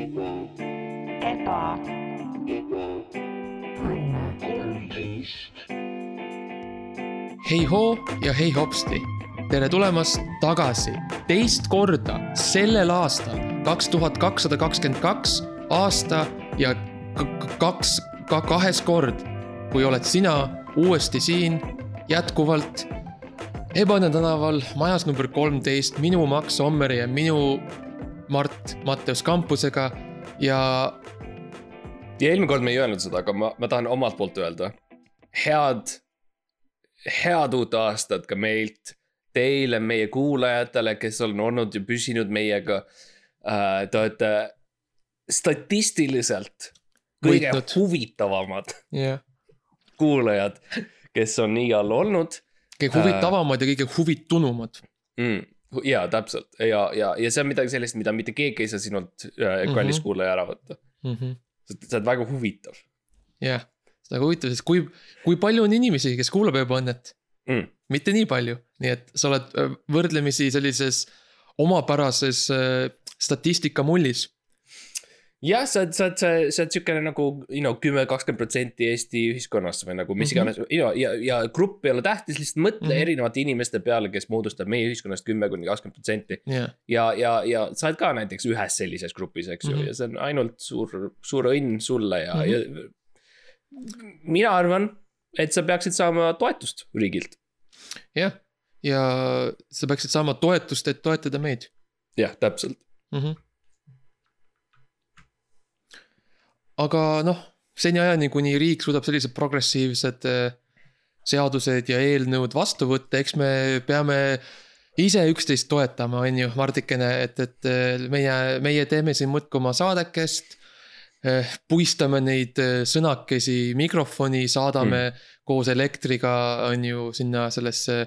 eba, hei hoo ja hei hopsti. tere tulemast tagasi teist korda sellel aastal, kaks tuhat kakssada kakskümmend kaks aasta ja kaks, ka kahes kord, kui oled sina uuesti siin jätkuvalt Ebane tänaval majas number kolmteist, minu Max Ommeri ja minu Mart Matteus kampusega ja ja eelmine kord me ei öelnud seda, aga ma, ma tahan omalt poolt öelda. head, head uut aastat ka meilt, teile, meie kuulajatele, kes on olnud ja püsinud meiega äh,. Te olete statistiliselt kõige Võitnud. huvitavamad jah, kuulajad, kes on iial olnud kõige huvitavamad ja kõige huvitunumad mm,. Ja täpselt ja, ja, ja see on midagi sellist, mida mitte keegi ei saa sinult äh, kallis Mhm. kuulaja ära võtta. mm. -hmm. sa oled väga huvitav jah, see on väga huvitav, sest kui, kui palju on inimesi, kes kuulab Ebaõnnet? mm.. mitte nii palju, nii et sa oled äh, võrdlemisi sellises omapärases äh, statistika mullis. jah, sa oled, sa oled, sa oled siukene nagu, you know, kümme, kakskümmend protsenti Eesti ühiskonnast või nagu mis Mhm. iganes ja, ja, ja grupp ei ole tähtis, lihtsalt mõtle mm. -hmm. erinevate inimeste peale, kes moodustab meie ühiskonnast kümme kuni kakskümmend protsenti. jah, ja, ja, ja sa oled ka näiteks ühes sellises grupis, eks ju mm. -hmm. ja see on ainult suur, suur õnn sulle ja mm. -hmm. ja. mina arvan, et sa peaksid saama toetust riigilt. jah, ja sa peaksid saama toetust, et toetada meid jah, täpselt. mm. -hmm. Aga noh, seniajani, kuni riik suudab sellised progressiivsed äh, seadused ja eelnõud vastu võtta, eks me peame ise üksteist toetama, on ju, Mardikene, et, et äh, meie, meie teeme siin muudkui oma saadekest. puistame neid äh, sõnakesi mikrofoni, saadame mm. koos elektriga, on ju, sinna sellesse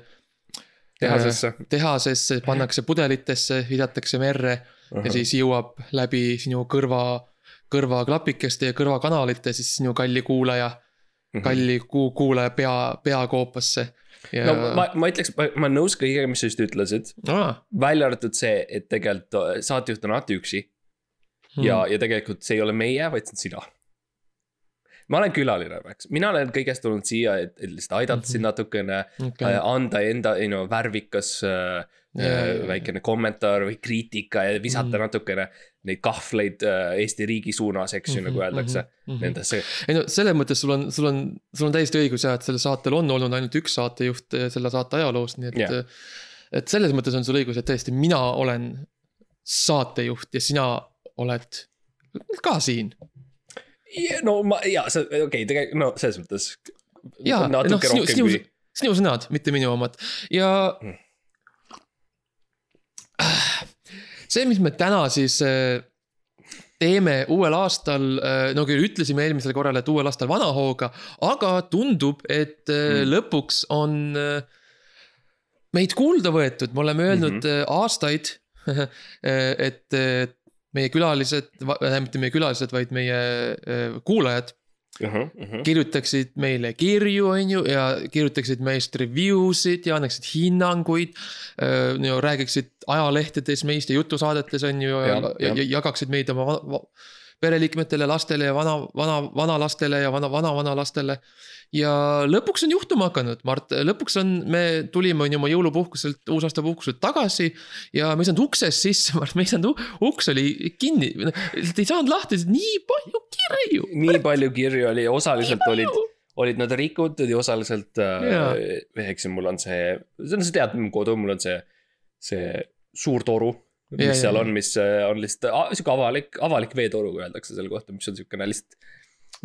tehasesse. tehasesse, pannakse pudelitesse, visatakse merre ja siis jõuab läbi sinu kõrva, kõrvaklapikeste ja kõrvakanalite siis sinu kalli kuulaja, Mhm. kalli kuu-, kuulaja pea, peakoopasse. ja no ma, ma ütleks, ma olen nõus kõigega, mis sa just ütlesid. Aa, välja arvatud see, et tegelikult saatejuht on alati üksi hmm. ja, ja tegelikult see ei ole meie, vaid see on sina. ma olen külaline, Max, mina olen kõigest tulnud siia, et, et lihtsalt aidata Mhm. sind natukene okay. äh,, anda enda, you know, värvikas äh, Ja, ja. väikene kommentaar või kriitika ja visata Mhm. natukene neid kahvleid äh, Eesti riigi suunas, eks ju, Mhm, nagu öeldakse mhm, mhm. nendesse. ei no selles mõttes sul on, sul on, sul on täiesti õigus jah, et sellel saatel on olnud ainult üks saatejuht eh, selle saate ajaloos, nii et yeah.. et selles mõttes on sul õigus, et tõesti, mina olen saatejuht ja sina oled ka siin. no ma ja see, okei okay,, tegelikult no selles mõttes. jaa, noh natuke sinu, rohkem sinu sinu sõnad, mitte minu omad ja Mm. see, mis me täna siis äh, teeme uuel aastal, no küll ütlesime eelmisel korral, et uuel aastal vana hooga, aga tundub, et mm. Mm. lõpuks on äh, meid kuulda võetud, me oleme öelnud mm. -hmm. aastaid, et äh, meie külalised, mitte meie külalised, vaid meie äh, kuulajad uh-huh, uh-huh. kirjutaksid meile kirju, on ju, ja kirjutaksid meist review sid ja annaksid hinnanguid. no räägiksid ajalehtedes meist ja jutusaadetes on ju ja, ja, ja, ja jagaksid meid oma pereliikmetele, lastele ja vana, vana, vanalastele ja vana, vana-vanalastele. ja lõpuks on juhtuma hakanud, Mart, lõpuks on, me tulime on ju oma jõulupuhkuselt, uusaastapuhkuselt tagasi. ja me ei saanud uksest sisse, Mart, me ei saanud, uks oli kinni, ei saanud lahti, nii palju kirju. nii palju kirju oli, osaliselt olid, olid nad rikutud ja osaliselt Jaa. äh,, eks ju, mul on see, see on, sa tead, mu kodu, mul on see, see suur toru. Mis ja, seal jaa, on, mis äh, on lihtsalt sihuke avalik, avalik veetoru öeldakse selle kohta, mis on siukene lihtsalt.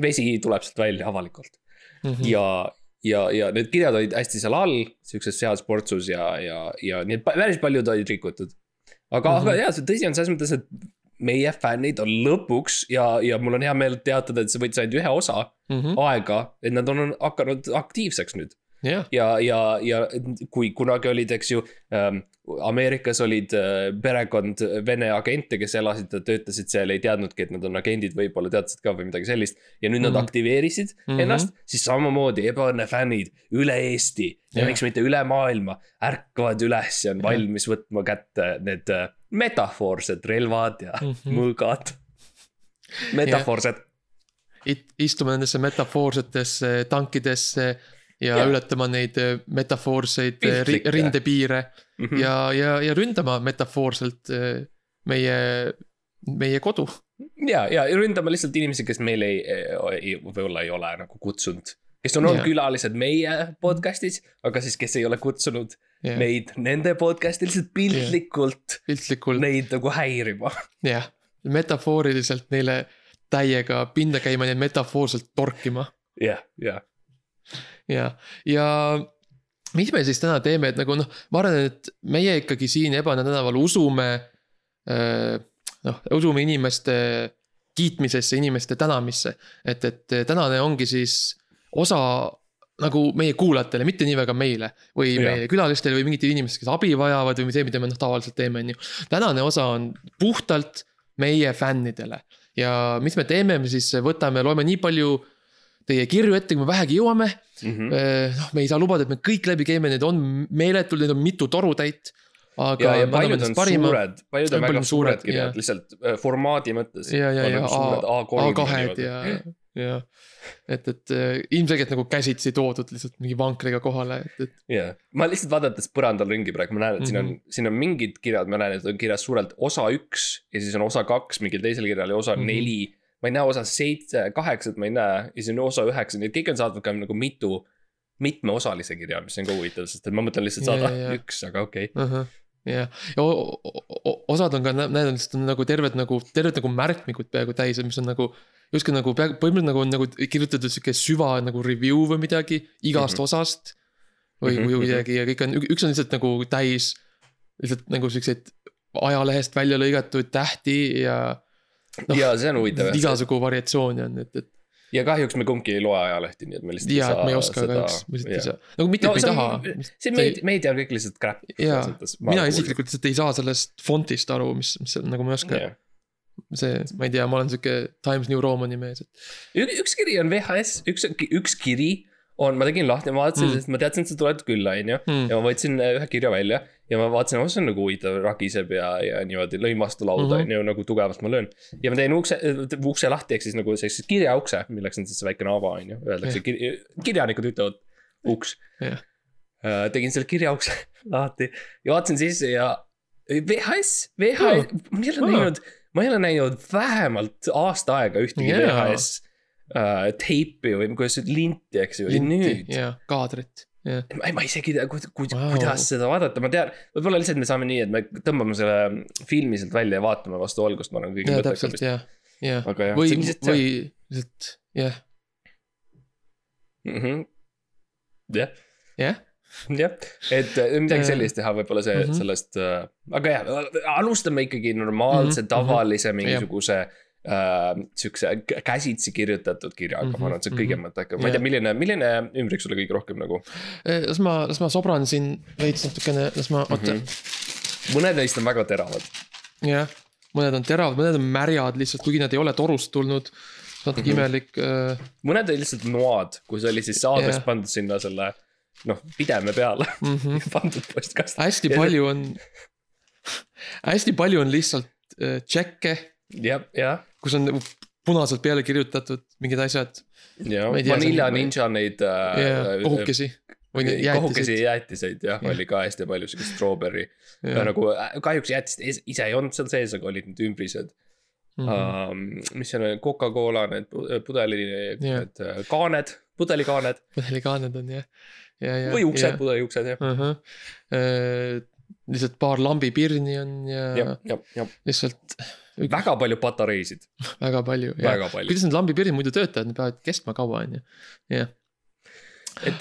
vesi tuleb sealt välja avalikult Mhm. ja, ja, ja need kirjad olid hästi seal all, siukses heas portsus ja, ja, ja nii et päris paljud olid rikutud. aga mm, -hmm. Mhm. aga jaa, see tõsi on selles mõttes, et meie fännid on lõpuks ja, ja mul on hea meel teatada, et see võttis ainult ühe osa Mhm. aega, et nad on hakanud aktiivseks nüüd. jah, ja, ja, ja kui kunagi olid, eks ju ähm,, Ameerikas olid äh, perekond Vene agente, kes elasid ja töötasid seal, ei teadnudki, et nad on agendid, võib-olla teadsid ka või midagi sellist. ja nüüd nad Mhm. aktiveerisid mm. -hmm. ennast, siis samamoodi ebaõnne fännid üle Eesti ja Jah. miks mitte üle maailma ärkavad üles ja on valmis võtma kätte need äh, metafoorsed relvad ja mm. -hmm. mõõgad. metafoorsed istume nendesse metafoorsetesse tankidesse ja, ja. ületama neid äh, metafoorseid äh, ri, rindepiire mm -hmm. ja, ja, ja ründama metafoorselt äh, meie, meie kodu. ja, ja ründama lihtsalt inimesi, kes meil ei, ei, võib-olla ei ole nagu kutsunud kes on olnud külalised meie podcast'is, aga siis, kes ei ole kutsunud yeah. meid nende podcast'i lihtsalt piltlikult yeah., piltlikult neid nagu häirima. jah, metafooriliselt neile täiega pinda käima, neid metafoorselt torkima. jah, jah. Ja, ja mis me siis täna teeme, et nagu noh, ma arvan, et meie ikkagi siin Ebane tänaval usume. noh, usume inimeste kiitmisesse, inimeste tänamisse, et, et tänane ongi siis osa nagu meie kuulajatele, mitte nii väga meile. või ja. meie külalistele või mingitele inimestele, kes abi vajavad või see, mida me noh tavaliselt teeme, on ju. tänane osa on puhtalt meie fännidele ja mis me teeme, me siis võtame, loeme nii palju teie kirju ette, kui me vähegi jõuame mm. -hmm. noh, me ei saa lubada, et me kõik läbi käime, need on meeletud, neid on mitu torutäit. aga ja, ja paljud on parima. suured, paljud on väga suured kirjad lihtsalt äh, formaadi mõttes. ja, ja, ja A2-d ja, jah, et, et äh, ilmselgelt nagu käsitsi toodud lihtsalt mingi vankriga kohale, et, et. jah, ma lihtsalt vaadates põrandal ringi praegu, ma näen, et mm -hmm. siin on, mhm. siin on mingid kirjad, ma näen, et on kirjas suurelt osa üks ja siis on osa kaks mingil teisel kirjal ja osa mm -hmm. neli. Ma ei näe osa seitse, kaheksat ma ei näe ja siis on osa üheksa, nii et kõik on saatnud ka nagu mitu, mitmeosalise kirja, mis on ka huvitav, sest et ma mõtlen lihtsalt saada yeah, yeah. üks, aga okei okay. uh. -huh jah, ja osad on ka lihtsalt on nagu terved nagu, terved nagu märkmikud peaaegu täis, mis on nagu justkui nagu pea, põhimõtteliselt nagu on nagu kirjutatud sihuke süva nagu review või midagi igast mm -hmm. osast. või mm, -hmm. või midagi ja kõik on, üks on lihtsalt nagu täis lihtsalt nagu siukseid ajalehest välja lõigatud tähti ja. No, ja see on huvitav. igasugu variatsioone on, et, et ja kahjuks me kumbki ei loe ajalehteid, nii et me lihtsalt ja, ei saa. me ei oska kahjuks, me lihtsalt ei saa, nagu mitte, et me ei taha. see meedia, meedia on kõik lihtsalt crap. jaa, mina isiklikult lihtsalt ei saa sellest fontist aru, mis, mis nagu ma ei oska yeah see, ma ei tea, ma olen sihuke Times New Romani mees, et. üks kiri on VHS, üks, üks kiri on, ma tegin lahti, ma vaatasin mm., sest ma teadsin, et sa tuled külla, on ju. Mm. ja ma võtsin äh, ühe kirja välja ja ma vaatasin, oh see on nagu huvitav, ragiseb ja, ja niimoodi lõin vastu lauda, mhm. on ju, nagu tugevalt ma löön. ja ma teen ukse, ukse lahti, ehk siis nagu sellise kirjaukse, milleks on siis see väikene ava, on ju, öeldakse yeah., kirjanikud ütlevad uks yeah.. Äh, tegin selle kirjaukse lahti ja vaatasin sisse ja VHS, VHS oh., ma ei ole näinud oh ma ei ole näinud vähemalt aasta aega ühtegi yeah. VHS äh, teipi või kuidas see linti, eks ju, nüüd. jah, kaadrit yeah.. ma, ma isegi ei tea, ku, ku, wow. kuidas seda vaadata, ma tean, võib-olla lihtsalt me saame nii, et me tõmbame selle filmi sealt välja ja vaatame vastu valgust, ma arvan, kõige mõttekam vist. jah, jah, või, või lihtsalt jah. Mhm. jah. jah jah, et äh, midagi sellist teha, võib-olla see mm -hmm. sellest äh,, aga jah, alustame ikkagi normaalse mm, -hmm. tavalise mingisuguse äh, sihukese käsitsi kirjutatud kirjaga mm, -hmm. ma arvan, et see on kõige mhm. mõttekam, ma ei tea, milline, milline ümbrik sulle kõige rohkem nagu? Äh, las ma, las ma sobran siin veits natukene, las ma, oota mm. -hmm. mõned neist on väga teravad. jah, mõned on teravad, mõned on märjad lihtsalt, kuigi nad ei ole torust tulnud natuke mm -hmm. imelik äh.... mõned olid lihtsalt noad, kui see oli siis saades yeah. pandud sinna selle noh, pideme peale mm -hmm. pandud postkasti. hästi palju on hästi palju on lihtsalt äh, tšekke. Jah, jah. kus on nagu punaselt peale kirjutatud mingid asjad. Vanilla Ninja neid äh,. Äh, kohukesi. kohukesi jäätiseid jah ja., oli ka hästi palju siukest strawberry. nagu äh, kahjuks jäätist ise ei olnud seal sees, aga olid need ümbrised mm. -hmm. Um, mis seal on, Coca-Cola need pudeli, need äh, kaaned, pudelikaaned. pudelikaaned on jah või uksed, pudeliuksed jah uh. -huh. lihtsalt paar lambipirni on ja, ja, ja, ja. lihtsalt. Väga palju patareisid. väga palju, jah. kuidas need lambipirnid muidu töötavad, need peavad kestma kaua, on ju, jah.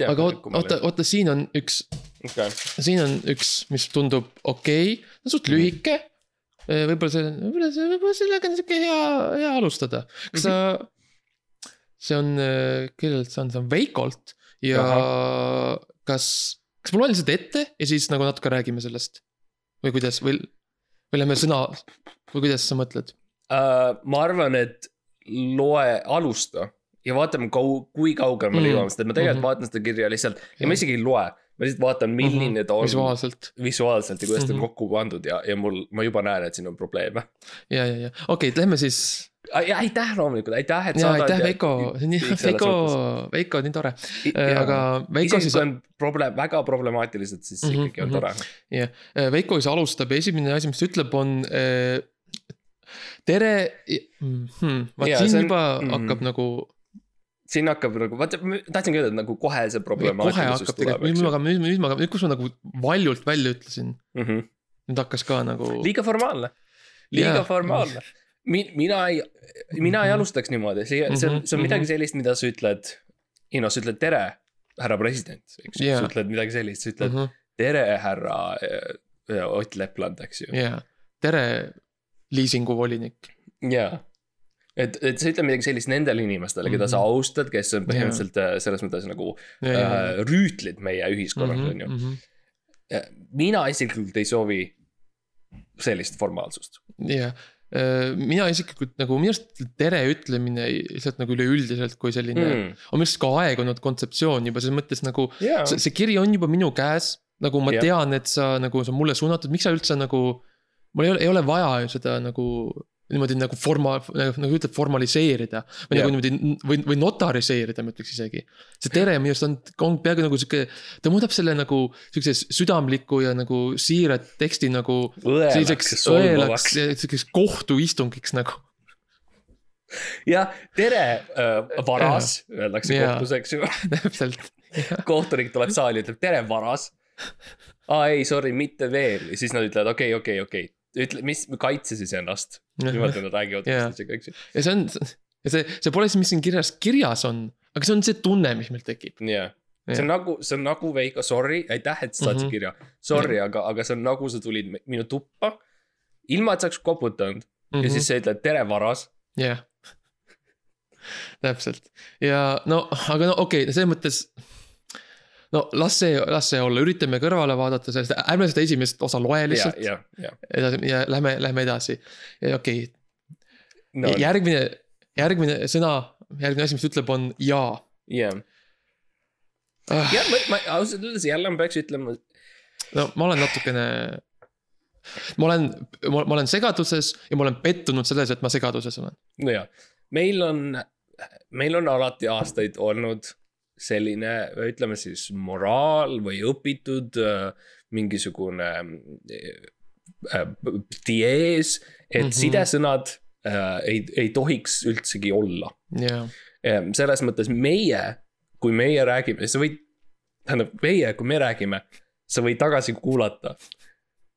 aga oota, oota, oota, siin on üks okay., siin on üks, mis tundub okei okay., suht mhm. lühike mm.. võib-olla see, võib-olla see, võib-olla sellega on sihuke hea, hea alustada. kas sa mm, -hmm. see on, kellelt see on, see on Veikolt ja Aha. kas, kas ma loen lihtsalt ette ja siis nagu natuke räägime sellest? või kuidas, või, või lähme sõna, või kuidas sa mõtled uh,? ma arvan, et loe, alusta ja vaatame, kui kaugele me mm. jõuame, sest et ma tegelikult mm -hmm. vaatan seda kirja lihtsalt ja ma isegi ei loe. ma lihtsalt vaatan, milline mm -hmm. ta on. visuaalselt. visuaalselt ja kuidas ta on mm -hmm. kokku pandud ja, ja mul, ma juba näen, et siin on probleeme. ja, ja, ja okei okay,, lähme siis aitäh loomulikult, aitäh, et ja aitäh, Veiko, on Veiko Veiko, nii tore. Jaa. aga Veiko siis on probleem, väga problemaatilised, siis Mhm, ikkagi on mhm. tore. Veiko siis alustab ja esimene asi, mis ta ütleb, on äh, tere hmm,. vaat Jaa, siin on- juba mm. hakkab nagu, siin hakkab nagu, vaata, tahtsingi öelda, et nagu kohe see problemaatilisus tuleb, nüüd ma nüüd ma, nüüd ma, kus ma nagu valjult välja ütlesin, Mhm. nüüd hakkas ka nagu. liiga formaalne, liiga Jaa. formaalne. Mina ei, mina ei Mhm. alustaks niimoodi, see, see on, see on Mhm, midagi mhm. sellist, mida sa ütled. ei noh, sa ütled tere, härra president, eks ju, Jaa. sa ütled midagi sellist, sa ütled jah, tere, härra äh, Ott Lepland, eks ju. tere, liisinguvolinik. jaa. et, et sa ütled midagi sellist nendele inimestele, keda sa Mhm. austad, kes on põhimõtteliselt äh, selles mõttes nagu äh, rüütlid meie ühiskonnas, Mhm, on ju. mina isiklikult ei soovi sellist formaalsust. jah, mina isiklikult nagu minu arust tere ütlemine lihtsalt nagu üleüldiselt kui selline mm., on minu arust ka aegunud kontseptsioon juba selles mõttes nagu jaa, see, see kiri on juba minu käes, nagu ma yeah. tean, et sa nagu, see on mulle suunatud, miks sa üldse nagu. mul ei ole, ei ole vaja ju seda nagu niimoodi nagu forma-, nagu ütled, formaliseerida. või Jah. nagu niimoodi või, või notariseerida, ma ütleks isegi. see tere minu arust on, on peaaegu nagu sihuke, ta muudab selle nagu sihukese südamliku ja nagu siira teksti nagu selliseks õelaks sihukeseks kohtuistungiks nagu. jah, tere äh,, varas, öeldakse Jaa. kohtus, eks ju. täpselt, kohtunik tuleb saali, ütleb tere, varas. aa ei, sorry, mitte veel ja siis nad ütlevad okei, okei, okei, ütle, mis, kaitse siis ennast. Niimoodi nad räägivad üksteisega, eks ju. ja see on, ja see, see pole siis, mis siin kirjas, kirjas on, aga see on see tunne, mis meil tekib. jah, see on nagu, see on nagu Veiko, sorry, aitäh, et sa saatsid Mhm. kirja. Sorry, aga, aga see on nagu sa tulid mi- minu tuppa. ilma, et sa oleks koputanud Mhm. ja siis sa ütled tere, varas. jah, täpselt ja no, aga no okei okay,, selles mõttes. No las see, las see olla, üritame kõrvale vaadata sellest, ärme seda esimest osa loe ja, lihtsalt. edasi ja lähme, lähme edasi. okei no okay., järgmine, järgmine sõna, järgmine asi, mis ta ütleb, on ja jah, ah,. jah, ma, ma ausalt öeldes jälle ma peaks ütlema, no ma olen natukene. ma olen, ma olen segaduses ja ma olen pettunud selles, et ma segaduses olen. nojah, meil on, meil on alati aastaid olnud selline, ütleme siis moraal või õpitud äh, mingisugune äh, diees, et mm. -hmm. sidesõnad äh, ei, ei tohiks üldsegi olla. ja, selles mõttes meie, kui meie räägime, sa võid, tähendab meie, kui me räägime, sa võid tagasi kuulata.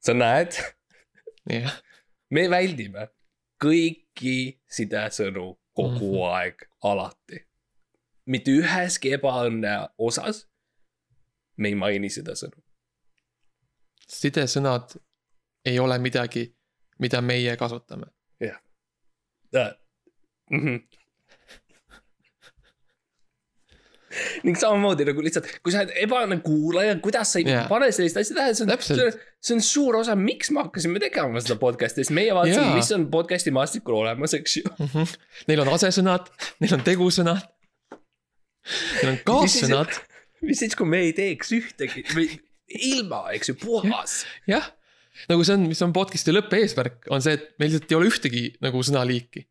sa näed, jah, me väldime kõiki sidesõnu kogu Mhm. aeg, alati. Mitte üheski ebaõnne osas me ei maini sidesõnu. sidesõnad ei ole midagi, mida meie kasutame. Äh, mhm. ning samamoodi nagu lihtsalt, kui sa oled ebaõnne kuulaja, kuidas sa ei yeah. pane sellist asja tähele, see on, see on, see on suur osa, miks me hakkasime tegema seda podcast'i, sest meie vaatasime yeah., mis on podcast'i maastikul olemas, eks ju. Neil on asesõnad, neil on tegusõnad. Neil on kaassõnad, mis siis, kui me ei teeks ühtegi või ilma, eks ju, puhas. jah. nagu see on, mis on podcast'i lõppeesmärk, on see, et meil lihtsalt ei ole ühtegi nagu sõnaliiki.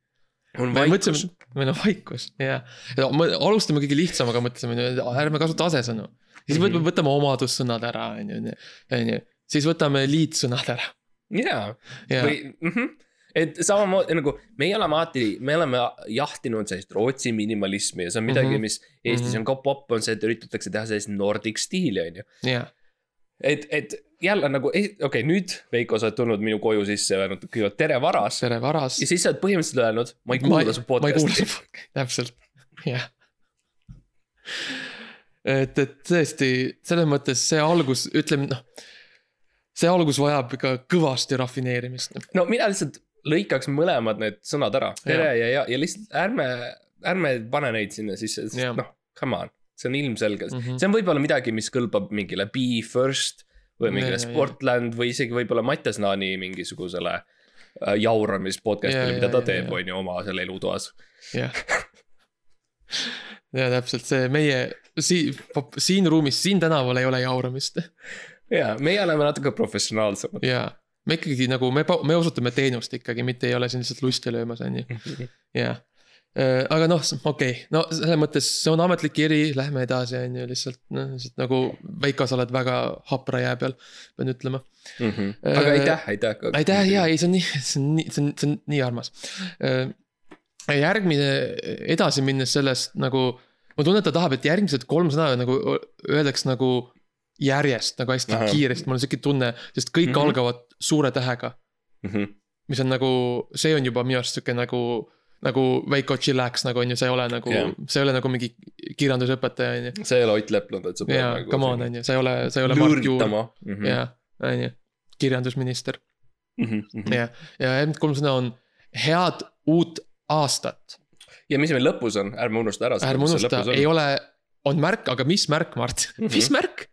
on vaikus meil on vaikus, jah. me alustame kõige lihtsamaga, mõtlesime, ärme kasuta asesõnu. siis Mhm. võtame, võtame omadussõnad ära, on ju, on ju. siis võtame liitsõnad ära. jaa, ja, või mm, -hmm. Et samamoodi nagu meie oleme alati, me oleme jahtinud sellist Rootsi minimalismi ja see on midagi mm. -hmm. mis Eestis on ka popp, on see, et üritatakse teha sellist Nordic stiili, on ju. ja, et, et jälle nagu, okei okay,, nüüd Veiko, sa oled tulnud minu koju sisse ja öelnud kõigepealt tere varas. tere varas ja. siis sa oled põhimõtteliselt öelnud, ma ei kuula su podcast'i. täpselt, jah. et, et tõesti selles mõttes see algus, ütleme noh. see algus vajab ikka kõvasti rafineerimist. no mina lihtsalt lõikaks mõlemad need sõnad ära, tere ja, ja, ja lihtsalt ärme, ärme pane neid sinna sisse, sest noh, come on, see on ilmselge mm. -hmm. see on võib-olla midagi, mis kõlbab mingile Be First või mingile Ja, ja, ja. Sportland või isegi võib-olla Mattias Naani mingisugusele äh, jauramis podcast'ile Ja,, mida ja, ta ja, teeb, ja. on ju, oma seal elutoas. jah. ja täpselt see meie siin, siin ruumis, siin tänaval ei ole jauramist ja meie oleme natuke professionaalsemad. ja me ikkagi nagu me, me osutame teenust ikkagi, mitte ei ole siin lihtsalt lusti löömas, on ju, jah. aga noh, okei okay., no selles mõttes see on ametlik kiri, lähme edasi, on ju, lihtsalt noh, lihtsalt nagu Veiko, sa oled väga hapra jää peal, pean ütlema. aga aitäh, aitäh. aitäh ja ei, see on nii, see on nii, see on, see on nii armas. järgmine, edasi minnes sellest nagu, ma tunnen, et ta tahab, et järgmised kolm sõna nagu öeldaks nagu järjest nagu hästi. Aha. kiiresti, mul on siuke tunne, sest kõik mm Mhm. -hmm. algavad suure tähega. Mhm. mis on nagu, see on juba minu arust sihuke nagu, nagu Veiko chillax nagu on ju, see ei ole nagu Jah. yeah., see ei ole nagu mingi kirjandusõpetaja on ju. see ei ole Ott Lepland, et sa pead jaa, nagu come on, on ju, see ei ole, see ei ole lüürtama. Mhm. jah, on ju, kirjandusminister Mhm. ja, ja järgmised kolm sõna on head uut aastat. ja mis meil lõpus on, ärme unusta ära. ärme unusta, ei ole, on märk, aga mis märk, Mart Mhm. mis märk?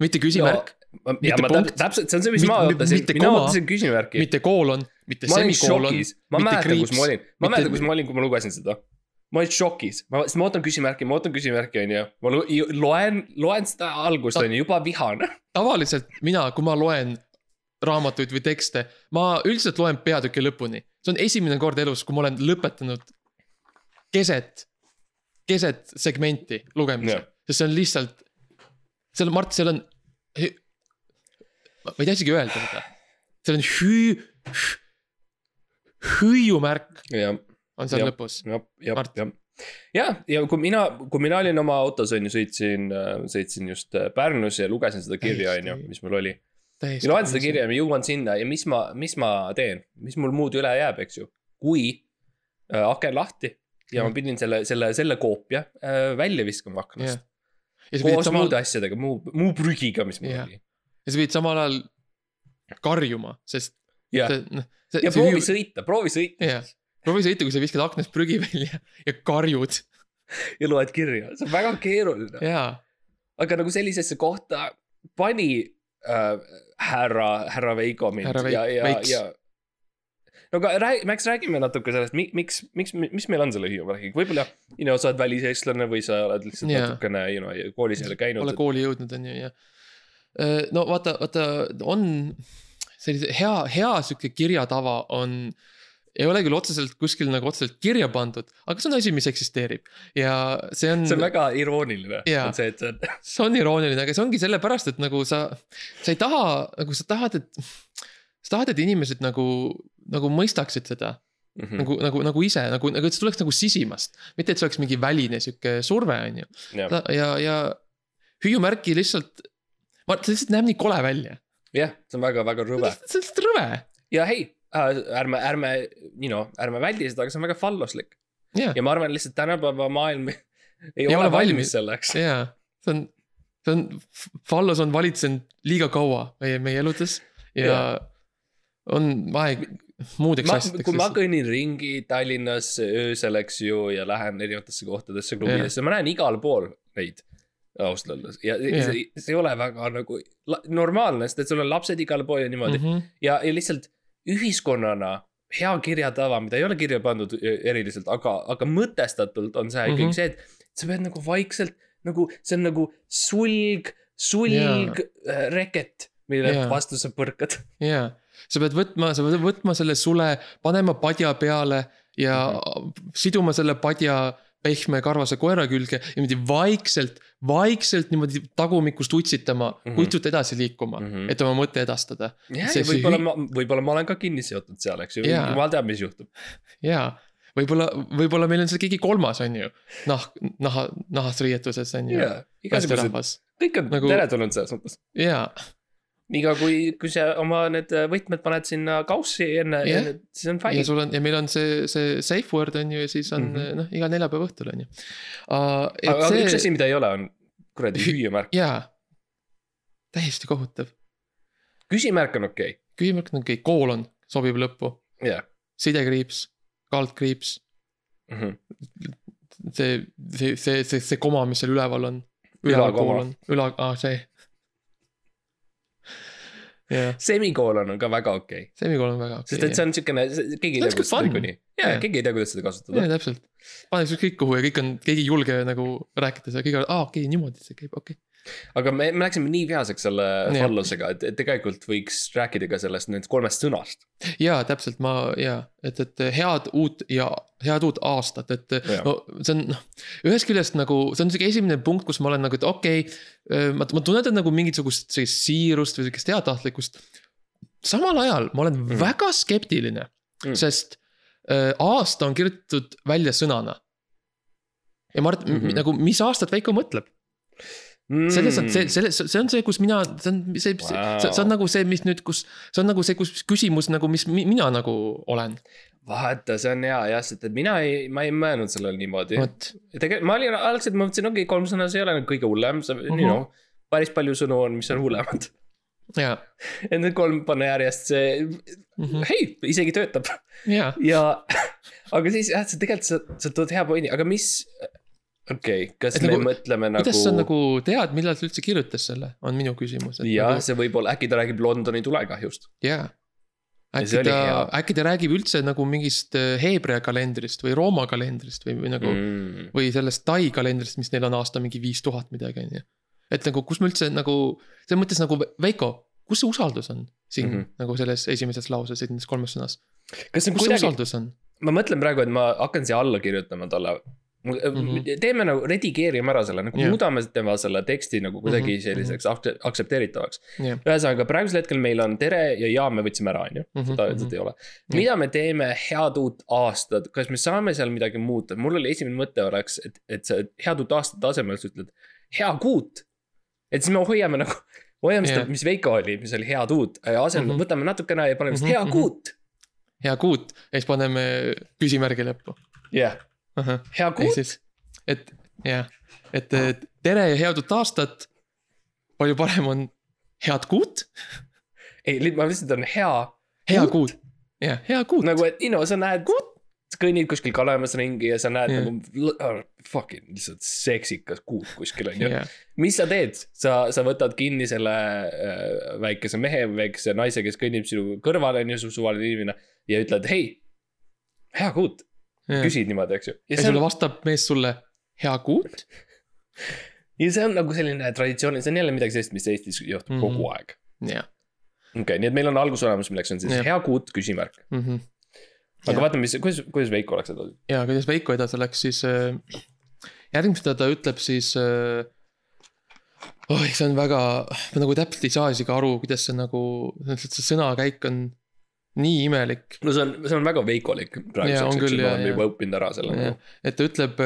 Mitte küsimärk, mitte punkt. täpselt, see on see, mis ma ootasin mitte, mina ootasin küsimärki. mitte koolon, mitte semikoolon, ma mäletan, kus ma olin, ma mäletan, kus ma olin, kui ma lugesin seda. ma olin šokis, ma, sest ma ootan küsimärki, ma ootan küsimärki, on ju. ma loen, loen seda algust, on ju, juba vihane. tavaliselt mina, kui ma loen raamatuid või tekste, ma üldiselt loen peatüki lõpuni. see on esimene kord elus, kui ma olen lõpetanud keset, keset segmenti lugemise sest see on lihtsalt, seal, Mart, seal on. ma ei tea isegi öelda seda, seal on hüü, hüüumärk jah, on seal Jah. lõpus. jah, jah jah. ja, ja kui mina, kui mina olin oma autos, on ju, sõitsin, sõitsin just äh, Pärnus ja lugesin seda kirja, on ju, mis mul oli. ja loen seda kirja ja jõuan sinna ja mis ma, mis ma teen, mis mul muud üle jääb, eks ju. kui äh, aken lahti ja ma pidin selle, selle, selle koopia äh, välja viskama aknast Jah. Koos samal, muude asjadega, muu, muu prügiga, mis mul oli. ja sa pidid samal ajal karjuma, sest ja, see, noh. ja proovi sõita, proovi sõita proovi sõita, kui sa viskad aknast prügi välja ja karjud. ja loed kirja, see on väga keeruline. aga nagu sellisesse kohta pani äh, härra, härra Veiko mind Härra Veik- ja, ja, ja. No aga räägi, Max, räägime natuke sellest, miks, miks, mis meil on selle hüüumärgiga, võib-olla, you know, sa oled väliseestlane või sa oled lihtsalt Jaa. natukene, you know, koolis ei ole pole käinud. kooli jõudnud, on ju, ja. no vaata, vaata, on sellise hea, hea sihuke kirjatava on ei ole küll otseselt kuskil nagu otseselt kirja pandud, aga see on asi, mis eksisteerib ja see on, see on väga irooniline, see, et see on, see on irooniline, aga see ongi sellepärast, et nagu sa, sa ei taha, nagu sa tahad, et. sa tahad, et inimesed nagu, nagu mõistaksid seda Mhm. nagu, nagu, nagu ise nagu, nagu, et see tuleks nagu sisimast. mitte, et see oleks mingi väline sihuke surve, on ju. jah, ja, ja hüüumärki lihtsalt, ma, see lihtsalt näeb nii kole välja. jah, see on väga-väga rõve see on lihtsalt rõve. ja hei äh,, ärme, ärme, you know, ärme väldi seda, aga see on väga falluslik ja, ja ma arvan lihtsalt tänapäeva maailm ei, ei ole ole valmis valmis. selleks. ja see on, see on, Fallos on valitsenud liiga kaua meie, meie eludes ja Jaa. On aeg muudeks asjadeks. kui ma kõnnin ringi Tallinnas öösel, eks ju, ja lähen erinevatesse kohtadesse, klubidesse, ma näen igal pool neid. ausalt öeldes ja Jah. see, see ei ole väga nagu normaalne, sest et sul on lapsed igal pool ja niimoodi mm. -hmm. ja, ja lihtsalt ühiskonnana hea kirjatava, mida ei ole kirja pandud ö, eriliselt, aga, aga mõtestatult on see mm Mhm. -hmm. see, et sa pead nagu vaikselt nagu, see on nagu sulg, sulg yeah. reket, mille yeah. vastu sa põrkad. jaa, sa pead võtma, sa pead võtma selle sule, panema padja peale ja mm. -hmm. siduma selle padja pehme karvase koera külge ja niimoodi vaikselt, vaikselt niimoodi tagumikust utsitama mm. -hmm. kutsuta edasi liikuma mm. -hmm. et oma mõte edastada. see võib-olla ma, võib-olla ma olen ka kinni seotud seal, eks ju, Jaa. jumal teab, mis juhtub. jaa, võib-olla, võib-olla meil on seal keegi kolmas, on ju. nahk, naha, nahast riietuses on ju. jaa, igasugused, kõik on Nagu- teretulnud selles mõttes. jaa, niikaua kui, kui sa oma need võtmed paned sinna kaussi enne yeah., siis on ja fine. sul on ja meil on see, see safe word on ju ja siis on mm. -hmm. noh, iga neljapäeva õhtul on ju. aga see... üks asi, mida ei ole, on kuradi Hü- hüüumärk. jaa, täiesti kohutav küsimärk on okei küsimärk on okei, koolon sobib lõppu, okay., jah sidekriips, kaldkriips, mm -hmm. see, see, see, see, see koma, mis seal üleval on. Üleval koolon, üla, aa see. jah, semikoolon on ka väga okei okay., semikoolon on väga okei sest et see on siukene, keegi ei tea, kuidas seda niikuinii. ja Jah., keegi ei tea, kuidas seda kasutada jaa, täpselt. paneks ükskõik kuhu ja kõik on, keegi ei julge nagu rääkida seda, kõik on, aa okei okay,, niimoodi see käib, okei okay.. Aga me, me läksime nii vihaseks selle Jah. follow-s'ega, et, et tegelikult võiks rääkida ka sellest nendest kolmest sõnast. jaa, täpselt ma ja, et, et head uut ja head uut aastat, et Jaa. no see on noh. ühest küljest nagu see on sihuke esimene punkt, kus ma olen nagu, et okei okay,. ma, ma tunnetan nagu mingisugust sellist siirust või sihukest heatahtlikkust. samal ajal ma olen mm. väga skeptiline Mm. sest äh, aasta on kirjutatud välja sõnana. ja ma arvan, et Mhm. mm -hmm. nagu, mis aastat Veiko mõtleb, selles on see, selle, see on see, kus mina, see on see, see, Wow. see on nagu see, mis nüüd, kus. see on nagu see, kus küsimus nagu, mis mi, mina nagu olen, vaata, see on hea jah, sest et mina ei, ma ei mõelnud sellele niimoodi. tegelikult ma olin algselt mõtlesin, okei okay,, kolm sõna, see ei ole nagu kõige hullem, see on Mhm. you know, päris palju sõnu on, mis on hullemad. ja, et need kolm panna järjest, see Mhm. hei, isegi töötab ja, ja, aga siis jah, sa tegelikult sa, sa tood hea pointi, aga mis. Okei okay,, kas Et me nagu- mõtleme nagu. kuidas sa nagu tead, millal ta üldse kirjutas selle, on minu küsimus. jah, nagu, see võib olla, äkki ta räägib Londoni tulekahjust. jaa. Äkki ta äkki ta räägib üldse nagu mingist äh, Heebrea kalendrist või Rooma kalendrist või, või nagu mm., või sellest Tai kalendrist, mis neil on aasta mingi viis tuhat midagi, on ju. et nagu, kus me üldse nagu, selles mõttes nagu Veiko, kus see usaldus on siin mm. -hmm. nagu selles esimeses lauses, esimeses kolmes sõnas, kas see on kus see kuidagi, usaldus on? ma mõtlen praegu, et ma hakkan siia alla kirjutama talle. Mhm. teeme nagu, redigeerime ära selle, nagu Jah. muudame tema selle teksti nagu kuidagi Mhm, selliseks akse- aktsepteeritavaks. jah, ühesõnaga, praegusel hetkel meil on tere ja ja me võtsime ära, on ju, Mhm, seda öeldud ei ole. mida me teeme, head uut aastat, kas me saame seal midagi muuta, mul oli esimene mõte oleks, et, et sa head uut aastat asemel sa ütled hea kuut. et siis me hoiame nagu, hoiame seda Jah., mis Veiko oli, mis oli head uut, asemel Mhm. võtame natukene ja paneme Mhm, lihtsalt hea mhm. kuut. hea kuut ja siis paneme küsimärgi lõppu. jah, hea kuut, et jah, et tere ja head uut aastat. palju parem on head kuut, ei, ma lihtsalt on hea hea Kuut? kuut, jah, hea kuut nagu, et you know, sa näed, sa kõnnid kuskil kalemas ringi ja sa näed Jah. nagu oh, fucking lihtsalt seksikas kuut kuskil on ju. jah, mis sa teed, sa, sa võtad kinni selle äh, väikese mehe või väikese naise, kes kõnnib sinu kõrval, on ju, su suvaline inimene. ja ütled, hei, hea kuut, ja küsid niimoodi, eks ju. ja ja see sulle on, vastab mees sulle hea kuut, ja see on nagu selline traditsioon, see on jälle midagi sellist, mis Eestis juhtub mm. -hmm. kogu aeg. jah okei nii et meil on algus olemas, milleks on siis Jah. hea kuut, küsimärk. mm. -hmm. aga Jah. vaatame, mis, kuidas, kuidas Veiko oleks edasi. ja kuidas Veiko edasi läks, siis äh, järgmisena ta ütleb siis äh,. oi, see on väga, ma nagu täpselt ei saa isegi aru, kuidas see nagu, see sõnakäik on nii imelik. no see on, see on väga veikolik praeguseks, eks ju, me oleme juba õppinud ära selle nagu. et ta ütleb,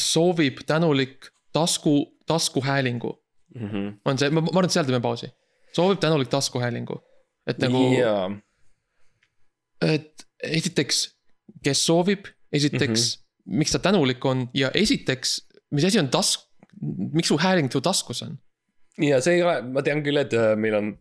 soovib tänulik tasku, taskuhäälingu on see, ma, ma arvan, et seal teeme pausi. soovib tänulik taskuhäälingu, et nagu, jaa, et esiteks, kes soovib, esiteks mm, -hmm. miks ta tänulik on ja esiteks, mis asi on task, miks su hääling su taskus on? ja see ei ole, ma tean küll, et äh, meil on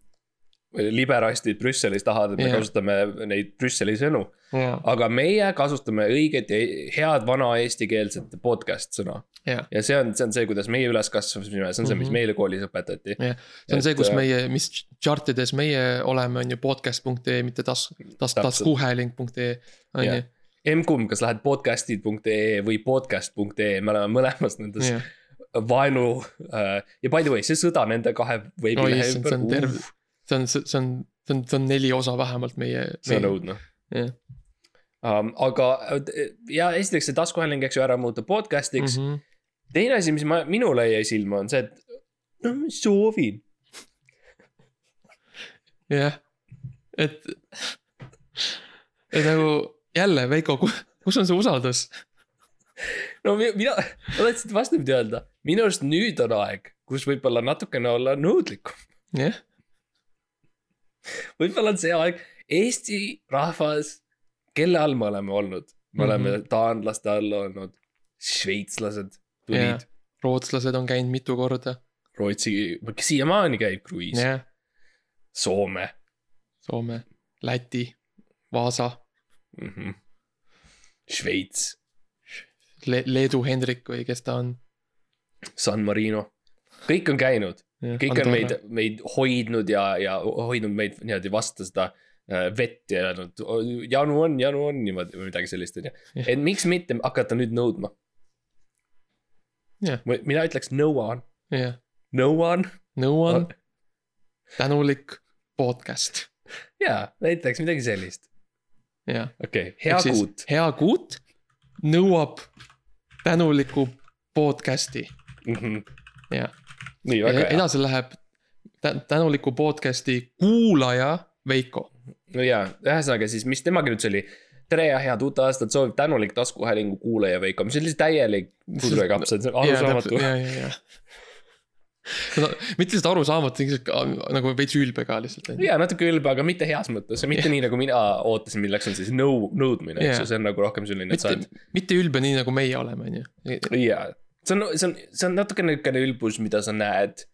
liberastid Brüsselis tahavad, et me Jah. kasutame neid Brüsseli sõnu. ja, aga meie kasutame õiget ja head vana eestikeelset podcast sõna. ja, ja see on, see on see, kuidas meie üles kasvasime, see on see, mis Mhm. meile koolis õpetati. jah, see on Et, see, kus äh, meie, mis chart ides meie oleme, on ju podcast.ee, mitte tas-, tas-, taskuhääling.ee on ju, M-kumb, kas lähed podcast'id.ee või podcast.ee, me oleme mõlemas nendes jah, vaenu äh, ja by the way, see sõda nende kahe veebilehe issand, see on ümber, terve, see on, see on, see on, see on neli osa vähemalt meie. see on õudne. jah, um,. aga ja esiteks see taskuhääling, eks ju, ära muuta podcast'iks mm. -hmm. teine asi, mis ma, minule jäi silma, on see, et no ma soovin. jah, et, et nagu jälle Veiko, kus on see usaldus? no mi- mina, ma tahtsin vastupidi öelda, minu arust nüüd on aeg, kus võib-olla natukene olla nõudlikum. jah, võib-olla on see aeg, Eesti rahvas, kelle all me oleme olnud, me oleme mm Mhm. -hmm. taanlaste all olnud, šveitslased tulid,, rootslased on käinud mitu korda, Rootsi, siiamaani käib kruiis, jah, Soome. Soome, Läti, Vaasa. Mm, -hmm. Šveits, Le, Leedu Hendrik või kes ta on. San Marino, kõik on käinud, kõik on meid, meid hoidnud ja, ja hoidnud meid niimoodi vastu seda äh, vett ja öelnud, janu on, janu on niimoodi või midagi sellist, on ju. Jah. et miks mitte hakata nüüd nõudma Jah., mina ütleks nõuan, jah, no one. no one, tänulik podcast, jaa, näiteks midagi sellist. jah. okei okay., hea kuut. hea kuut nõuab tänulikku podcast'i, jah. nii, väga hea. Edasi läheb tä- tänuliku podcast'i kuulaja Veiko. no jaa, ühesõnaga siis, mis nüüd see oli. tere ja head uut aastat soovib tänulik taskuhäälingu kuulaja Veiko, mis on lihtsalt täielik pudrukapsad, see on arusaamatu. ja, ja, ja. mitte lihtsalt arusaamatu, nagu veits ülbe ka lihtsalt. ja natuke ülbe, aga mitte heas mõttes, mitte nii nagu mina ootasin, milleks on siis nõu, nõudmine, eks ju, see on nagu rohkem selline, et sa mitte oled,, mitte ülbe nii nagu meie oleme, on ju. jaa. See on, see on, see on natuke niisugune ülbus, mida sa näed.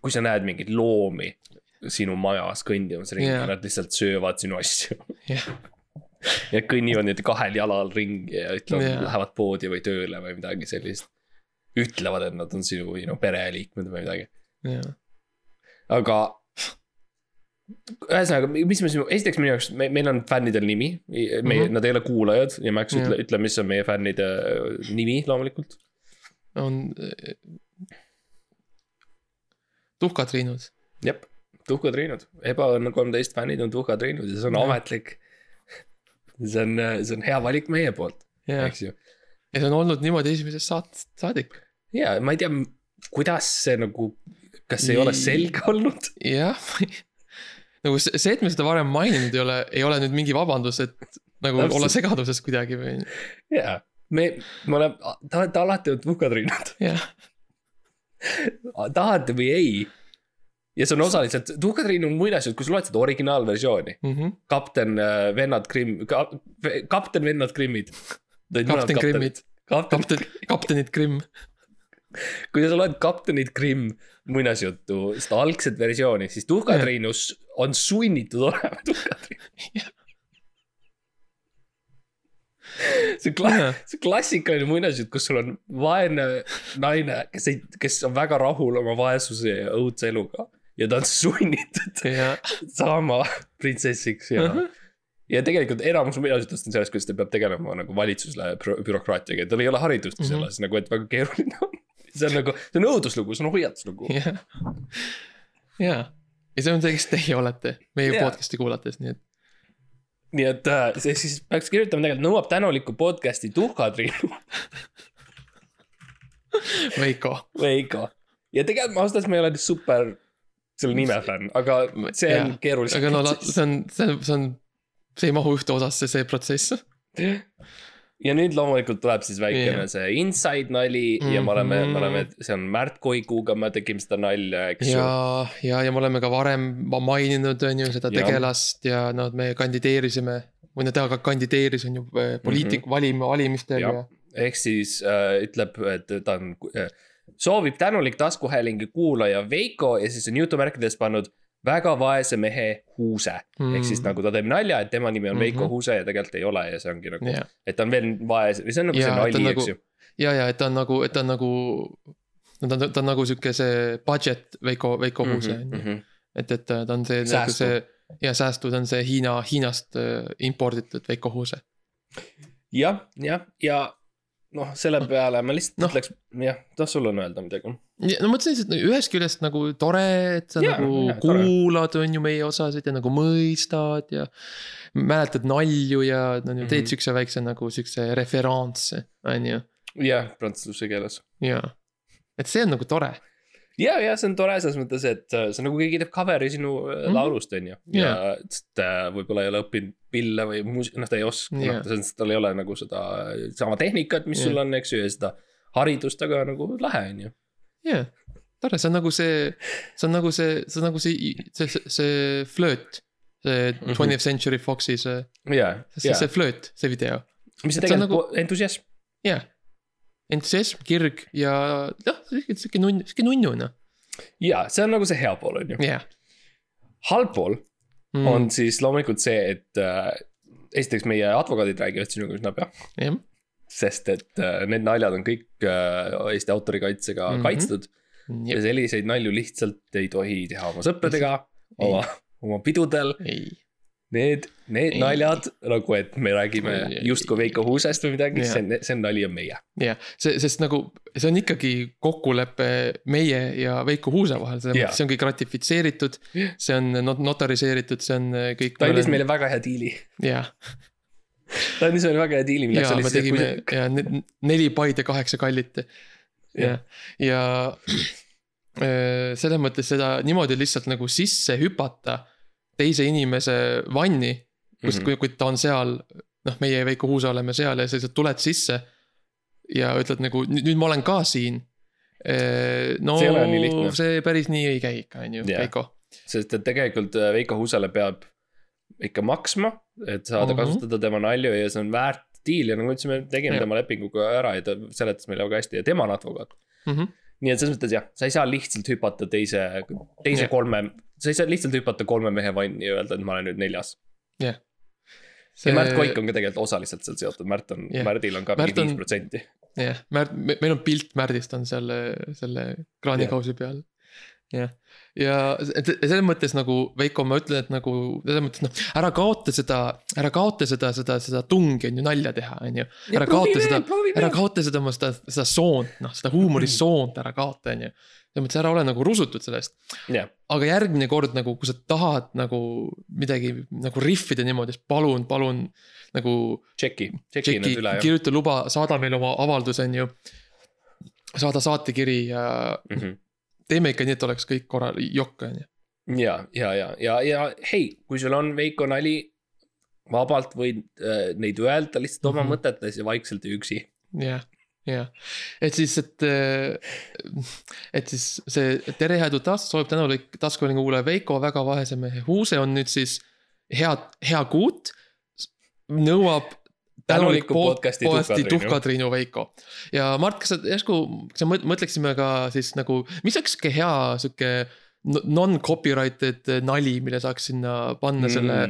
kui sa näed mingeid loomi sinu majas kõndimas ringi yeah., nad lihtsalt söövad sinu asju. jah, ja kõnnivad niimoodi kahel jalal ringi ja ütlevad yeah., lähevad poodi või tööle või midagi sellist. ütlevad, et nad on sinu, no pereliikmed või midagi, jah. aga. ühesõnaga, mis me siin, esiteks minu jaoks, me, meil on fännidel nimi, me mm. -hmm. nad ei ole kuulajad ja Max Jah. ütle, ütle, mis on meie fännide nimi loomulikult. on. tuhkatriinud, jep, tuhkatriinud, ebaõnne kolmteist fännid on tuhkatriinud ja see on Jah. ametlik. see on, see on hea valik meie poolt, eks ju. ja see on olnud niimoodi esimesest saatest saadik. ja ma ei tea, kuidas see nagu, kas see ei ole Nii. selge olnud? jah, nagu see, see, et me seda varem maininud ei ole, ei ole nüüd mingi vabandus, et nagu Täpselt. olla segaduses kuidagi või, jaa, me, me oleme, te olete alati olnud tuhkatriinud, jah. tahate või ei. ja see on osaliselt, tuhkatriin on muinasjutt, kui sa loed seda originaalversiooni, Mhm. kapten äh, vennad Grimm ka,, kapten vennad Grimmid. kapten Grimmid, kapten, kapten, kaptenid Grimm, kui sa loed kaptenit Grimm muinasjuttu, seda algset versiooni, siis tuhkatriinus on sunnitud olema tuhkatriin. See kla- see klassikaline muinasjutt, kus sul on vaene naine, kes ei, kes on väga rahul oma vaesuse ja õudse eluga ja ta on sunnitud ja, saama printsessiks ja uh. -huh. ja tegelikult enamus muinasjutust on sellest, kuidas ta peab tegelema nagu valitsusele bü- bürokraatiaga ja tal ei ole haridust Mhm. selles nagu, et väga keeruline on. see on nagu, see on õuduslugu, see on hoiatuslugu. ja, ja, see on see, kes teie olete meie Jaa. podcast'i kuulates, nii et nii et äh, see siis peaks kirjutama tegelikult nõuab tänulikku podcast'i tuhkatriinu Veiko, Veiko. ja tegelikult ma ausalt öeldes ma ei ole super selle nime fänn, aga see on Jaa. keeruline. aga no see on, see on, see on, see ei mahu ühte osasse, see protsess. ja nüüd loomulikult tuleb siis väikene Jah. see inside nali ja me oleme, me Mhm. oleme, see on Märt Koiguga me tegime seda nalja, eks ju. ja, ja, ja me oleme ka varem ma- maininud, on ju, seda tegelast ja noh, me kandideerisime. või no ta ka kandideeris, on ju, poliitik mm -hmm. valim-, valimistel Jah. ja, ehk siis äh, ütleb, et ta on äh,, soovib tänulik taskuhäälingu kuulaja Veiko ja siis on jutumärkides pannud väga vaese mehe Huuse mm.. ehk siis nagu ta teeb nalja, et tema nimi on Veiko Mhm. Huuse ja tegelikult ei ole ja see ongi nagu ja, et ta on veel vaes, või see on nagu Jaa, see nali on, eks nagu- ju. ja, ja et ta on nagu, et ta on nagu. no ta on, ta on nagu sihuke see budget Veiko, Veiko Huuse on ju, -hmm. et, et ta on see nagu Säästu. see ja säästud on see Hiina, Hiinast äh, imporditud Veiko Huuse. jah, jah, ja noh, selle peale ma lihtsalt no. ütleks, jah, noh, sul on öelda midagi. Ja no mõtlesin lihtsalt ühest küljest nagu tore, et sa ja, nagu ja, kuulad, on ju meie osasid ja nagu mõistad ja. mäletad nalju ja no, mm -hmm. teed Mhm. siukse väikse nagu siukse referantse, on ju, jah, prantsuse keeles. ja. et see on nagu tore, ja, ja see on tore selles mõttes, et äh, see on nagu keegi teeb cover'i sinu mm. -hmm. laulust, on ju. ja Jaa. ta võib-olla ei ole õppinud pille või muus-, noh, ta ei oska yeah., selles mõttes tal ei ole nagu seda sama tehnikat, mis Jaa. sul on, eks ju, ja seda haridust, aga nagu lahe, on ju. jaa. tore, see on nagu see, see on nagu see, see on nagu see, see, see, see flööt. see Mhm. Twentieth Century Foxi see, ja, see, ja see, flööt, see video, mis on tegelikult nagu... entusiasm. jaa. entusiasm, kirg ja noh, sihuke, sihuke nunn, sihuke nunnu noh, ja see on nagu see hea pool, on ju. jah. halb pool Mm. on siis loomulikult see, et äh, esiteks meie advokaadid räägivad sinuga üsna pea. jah, sest et äh, need naljad on kõik äh, Eesti autorikaitsega mm. -hmm. kaitstud ja selliseid nalju lihtsalt ei tohi teha oma sõpradega, oma, oma pidudel Need, need Ei. naljad nagu, et me räägime justkui Veiko Huusest või midagi, see on, see nali on meie. jah, see, sest nagu see on ikkagi kokkulepe meie ja Veiko Huuse vahel, selles mõttes see on kõik ratifitseeritud. see on not- notariseeritud, see on äh, kõik. ta andis meile väga hea diili. jah, ta andis meile väga hea diili, milleks ja oli see, tegime kui ja ne- neli paid ja kaheksa kallit. jah, ja öö, selles mõttes seda niimoodi lihtsalt nagu sisse hüpata teise inimese vanni, kus Mhm. mm, -hmm. kui, kui ta on seal, noh, meie Veiko Huuse oleme seal ja sa lihtsalt tuled sisse. ja ütled nagu nüüd ma olen ka siin. no See see päris nii ei käi ikka, on ju. Veiko. sest et tegelikult äh, Veiko Huusale peab ikka maksma, et saada Mhm. kasutada tema nalju ja see on väärt diil ja nagu ütlesime, tegime Jah. tema lepinguga ära ja ta seletas meile väga hästi ja tema on advokaat. Mhm. nii et selles mõttes jah, sa ei saa lihtsalt hüpata teise, teise Jah. kolme, sa ei saa lihtsalt hüpata kolme mehe vanni ja öelda, et ma olen nüüd neljas. jah. ja Märt Koik on ka tegelikult osaliselt seal seotud, Märt on Jah., Märdil on ka mingi viis protsenti. jah, Märt, meil on pilt Märdist on selle, selle kraanikausi peal. jah, ja selles mõttes nagu Veiko, ma ütlen, et nagu selles mõttes noh, ära kaota seda, ära kaota seda, seda, seda tungi on ju nalja teha, on ju. ära kaota seda, ära kaota seda oma seda, seda soont, noh seda huumorisoont ära kaota, on ju. selles mõttes ära ole nagu rusutud sellest. jah, aga järgmine kord nagu, kui sa tahad nagu midagi nagu rihvida niimoodi, siis palun, palun nagu tšeki, tšeki need üle, kirjuta luba, saada meile oma avaldus, on ju. saada saatekiri ja mm. -hmm. Teeme ikka nii, et oleks kõik korra, jokk on ju. ja, ja, ja, ja, ja hei, kui sul on Veiko nali, vabalt võid äh, neid öelda lihtsalt oma mm. -hmm. mõtetes ja vaikselt ja üksi. jah, jah, et siis, et, et siis see tere head uut aastat soovib tänulik taskuhäälingu kuulaja Veiko väga vaese mehe Huuse on nüüd siis head, hea kuut. nõuab tänulikku podcast'i. Tuhka-Triinu Veiko. ja Mart, kas sa järsku, kas sa mõt- mõtleksime ka siis nagu, mis oleks sihuke hea sihuke no- non-copyrighted nali, mille saaks sinna panna mm. selle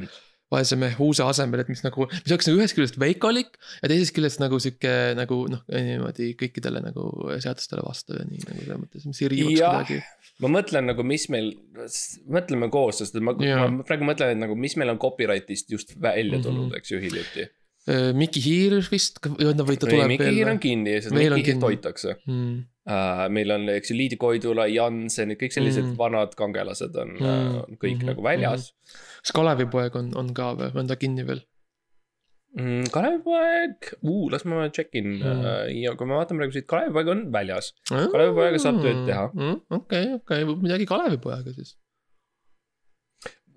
vaese mehe Huuse asemel, et mis nagu, mis oleks nagu ühest küljest veikolik ja teisest küljest nagu sihuke nagu noh, niimoodi kõikidele nagu seadustele vastu ja nii nagu selles mõttes, mis ei riivaks kedagi. ma mõtlen nagu, mis meil, mõtleme koos, sest ma, Jaa. ma praegu mõtlen, et nagu, mis meil on copyright'ist just välja tulnud mm. -hmm. eks ju, hiljuti. Miki Hiir vist või või ta tuleb Miki Hiir on kinni, sest on Miki Hiirt kinni. hoitakse Mm, uh,. meil on, eks ju, Liidi Koidula, Jansen, kõik sellised Mm. mm. vanad kangelased on Mm. mm. uh, kõik mm. -hmm. nagu väljas kas Kalevipoeg on, on ka või, on ta kinni veel? mm,. Kalevipoeg uh,, las ma check in Mm. mm. uh, ja kui ma vaatan praegu siit, Kalevipoeg on väljas. Kalevipoega saab tööd teha. okei, okei, midagi Kalevipoega siis.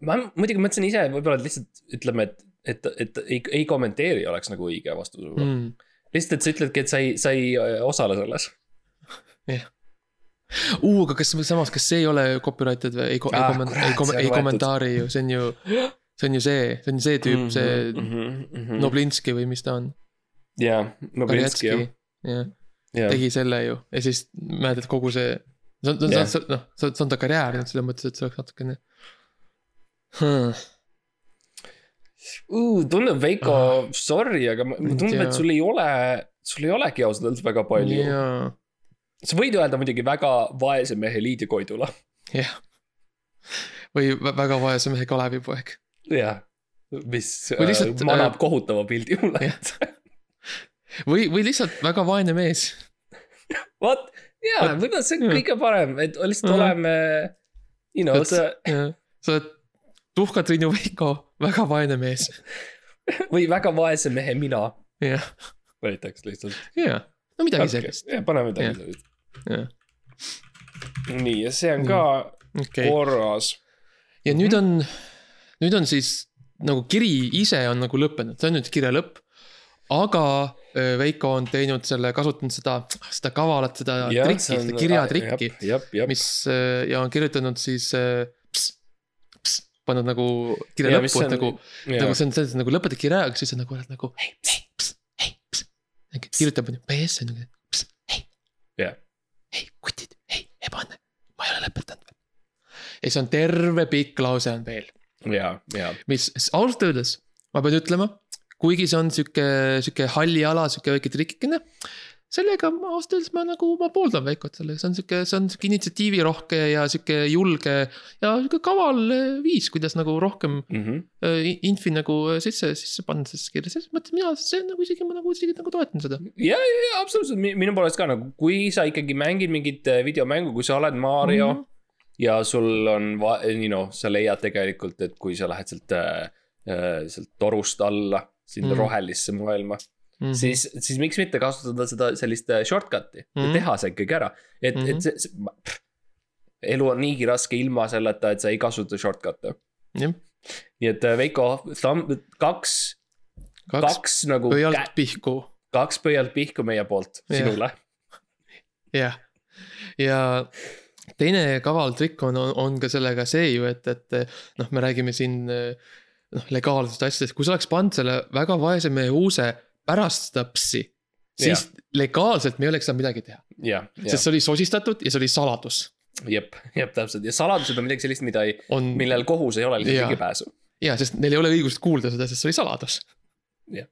ma muidugi mõtlesin ise võib-olla lihtsalt ütleme, et, et, et ei, ei kommenteeri oleks nagu õige vastus mm.. Mm. lihtsalt, et sa ütledki, et sa ei, sa ei äh, osale selles. Uh, aga kas samas, kas see ei ole copyrighted või ei, ei Ah, komment-, kurat, ei kom-, ei kommentaari ju, see on ju, see on ju see, see on see tüüp, see mm -hmm. Noblinski või mis ta on. jaa, Noblinski jah, jah, jah. tegi selle ju ja siis mäletad kogu see, see on, see Jah. on, noh, see on, ta karjäär nüüd selles mõttes, et see oleks natukene hmm.. uh,. tundub Veiko Ah. uh,, sorry, aga ma- mulle tundub, et sul ei ole, sul ei olegi ausalt öeldes väga palju. jaa, sa võid öelda muidugi väga vaese mehe Liidi Koidula. jah. või vä- väga vaese mehe Kalevipoeg. jah, mis Või äh, lihtsalt, manab äh, kohutava pildi mulle jah.. või, või lihtsalt väga vaene mees. vot, jaa, võib-olla see on jah. kõige parem, et lihtsalt Mhm. oleme, you know, see sa oled Tuhka-Triinu Veiko, väga vaene mees. või väga vaese mehe mina jah, võetakse lihtsalt. jaa, no midagi sellist, paneme midagi sellist. nii, ja see on ka okei okay.. korras. ja nüüd on, nüüd on siis nagu kiri ise on nagu lõppenud, see on nüüd kirja lõpp. aga Veiko on teinud selle, kasutanud seda, seda kavalat, seda trikki, seda kirjatrikki, mis ja on kirjutanud siis ps, pannud nagu kirja Ja lõppu, et nagu, nagu see on selles, nagu lõpetad kirja, aga siis on nagu oled nagu hei, hei, ps, hei, ps. kirjutab onju, PS on nagu ps, hei, hei, kutid, hei, ebaõnne, ma ei ole lõpetanud veel. ja siis on terve pikk lause on veel ja, ja, mis ausalt öeldes ma pean ütlema, kuigi see on sihuke, sihuke halli ala, sihuke väike trikikene. Sellega ausalt öeldes ma nagu, ma pooldan Veikot sellega, see on sihuke, see on sihuke initsiatiivirohke ja sihuke julge. ja sihuke kaval äh, viis, kuidas nagu rohkem mm -hmm. infi nagu äh, sisse, sisse panna sellesse kirja, selles mõttes mina, see nagu isegi ma nagu isegi nagu toetan seda. ja, ja, ja absoluutselt minu poolest ka nagu, kui sa ikkagi mängid mingit videomängu, kui sa oled Mario mm. -hmm. ja sul on, you know, sa leiad tegelikult, et kui sa lähed sealt äh,, sealt torust alla sinna mm. rohelisse maailma mm. -hmm. siis, siis miks mitte kasutada seda sellist äh, shortcut'i mm -hmm. teha see ikkagi ära, et mm, -hmm. et see, see. elu on niigi raske ilma selleta, et sa ei kasuta shortcut'e. nii et äh, Veiko, kaks, kaks, kaks nagu. pöialt pihku. kaks pöialt pihku meie poolt yeah. sinule. jah, ja teine kaval trikk on, on, on ka sellega see ju, et, et noh, me räägime siin noh, legaalsetest asjadest, kui sa oleks pannud selle väga vaese mehe uuse pärast seda psi, siis ja. legaalselt me ei oleks saanud midagi teha. sest see oli sosistatud ja see oli saladus. jep, jep, täpselt ja saladused on midagi sellist, mida ei on..., millel kohus ei ole lihtsalt ligipääsu. ja, sest neil ei ole õigust kuulda seda, sest see oli saladus. jah,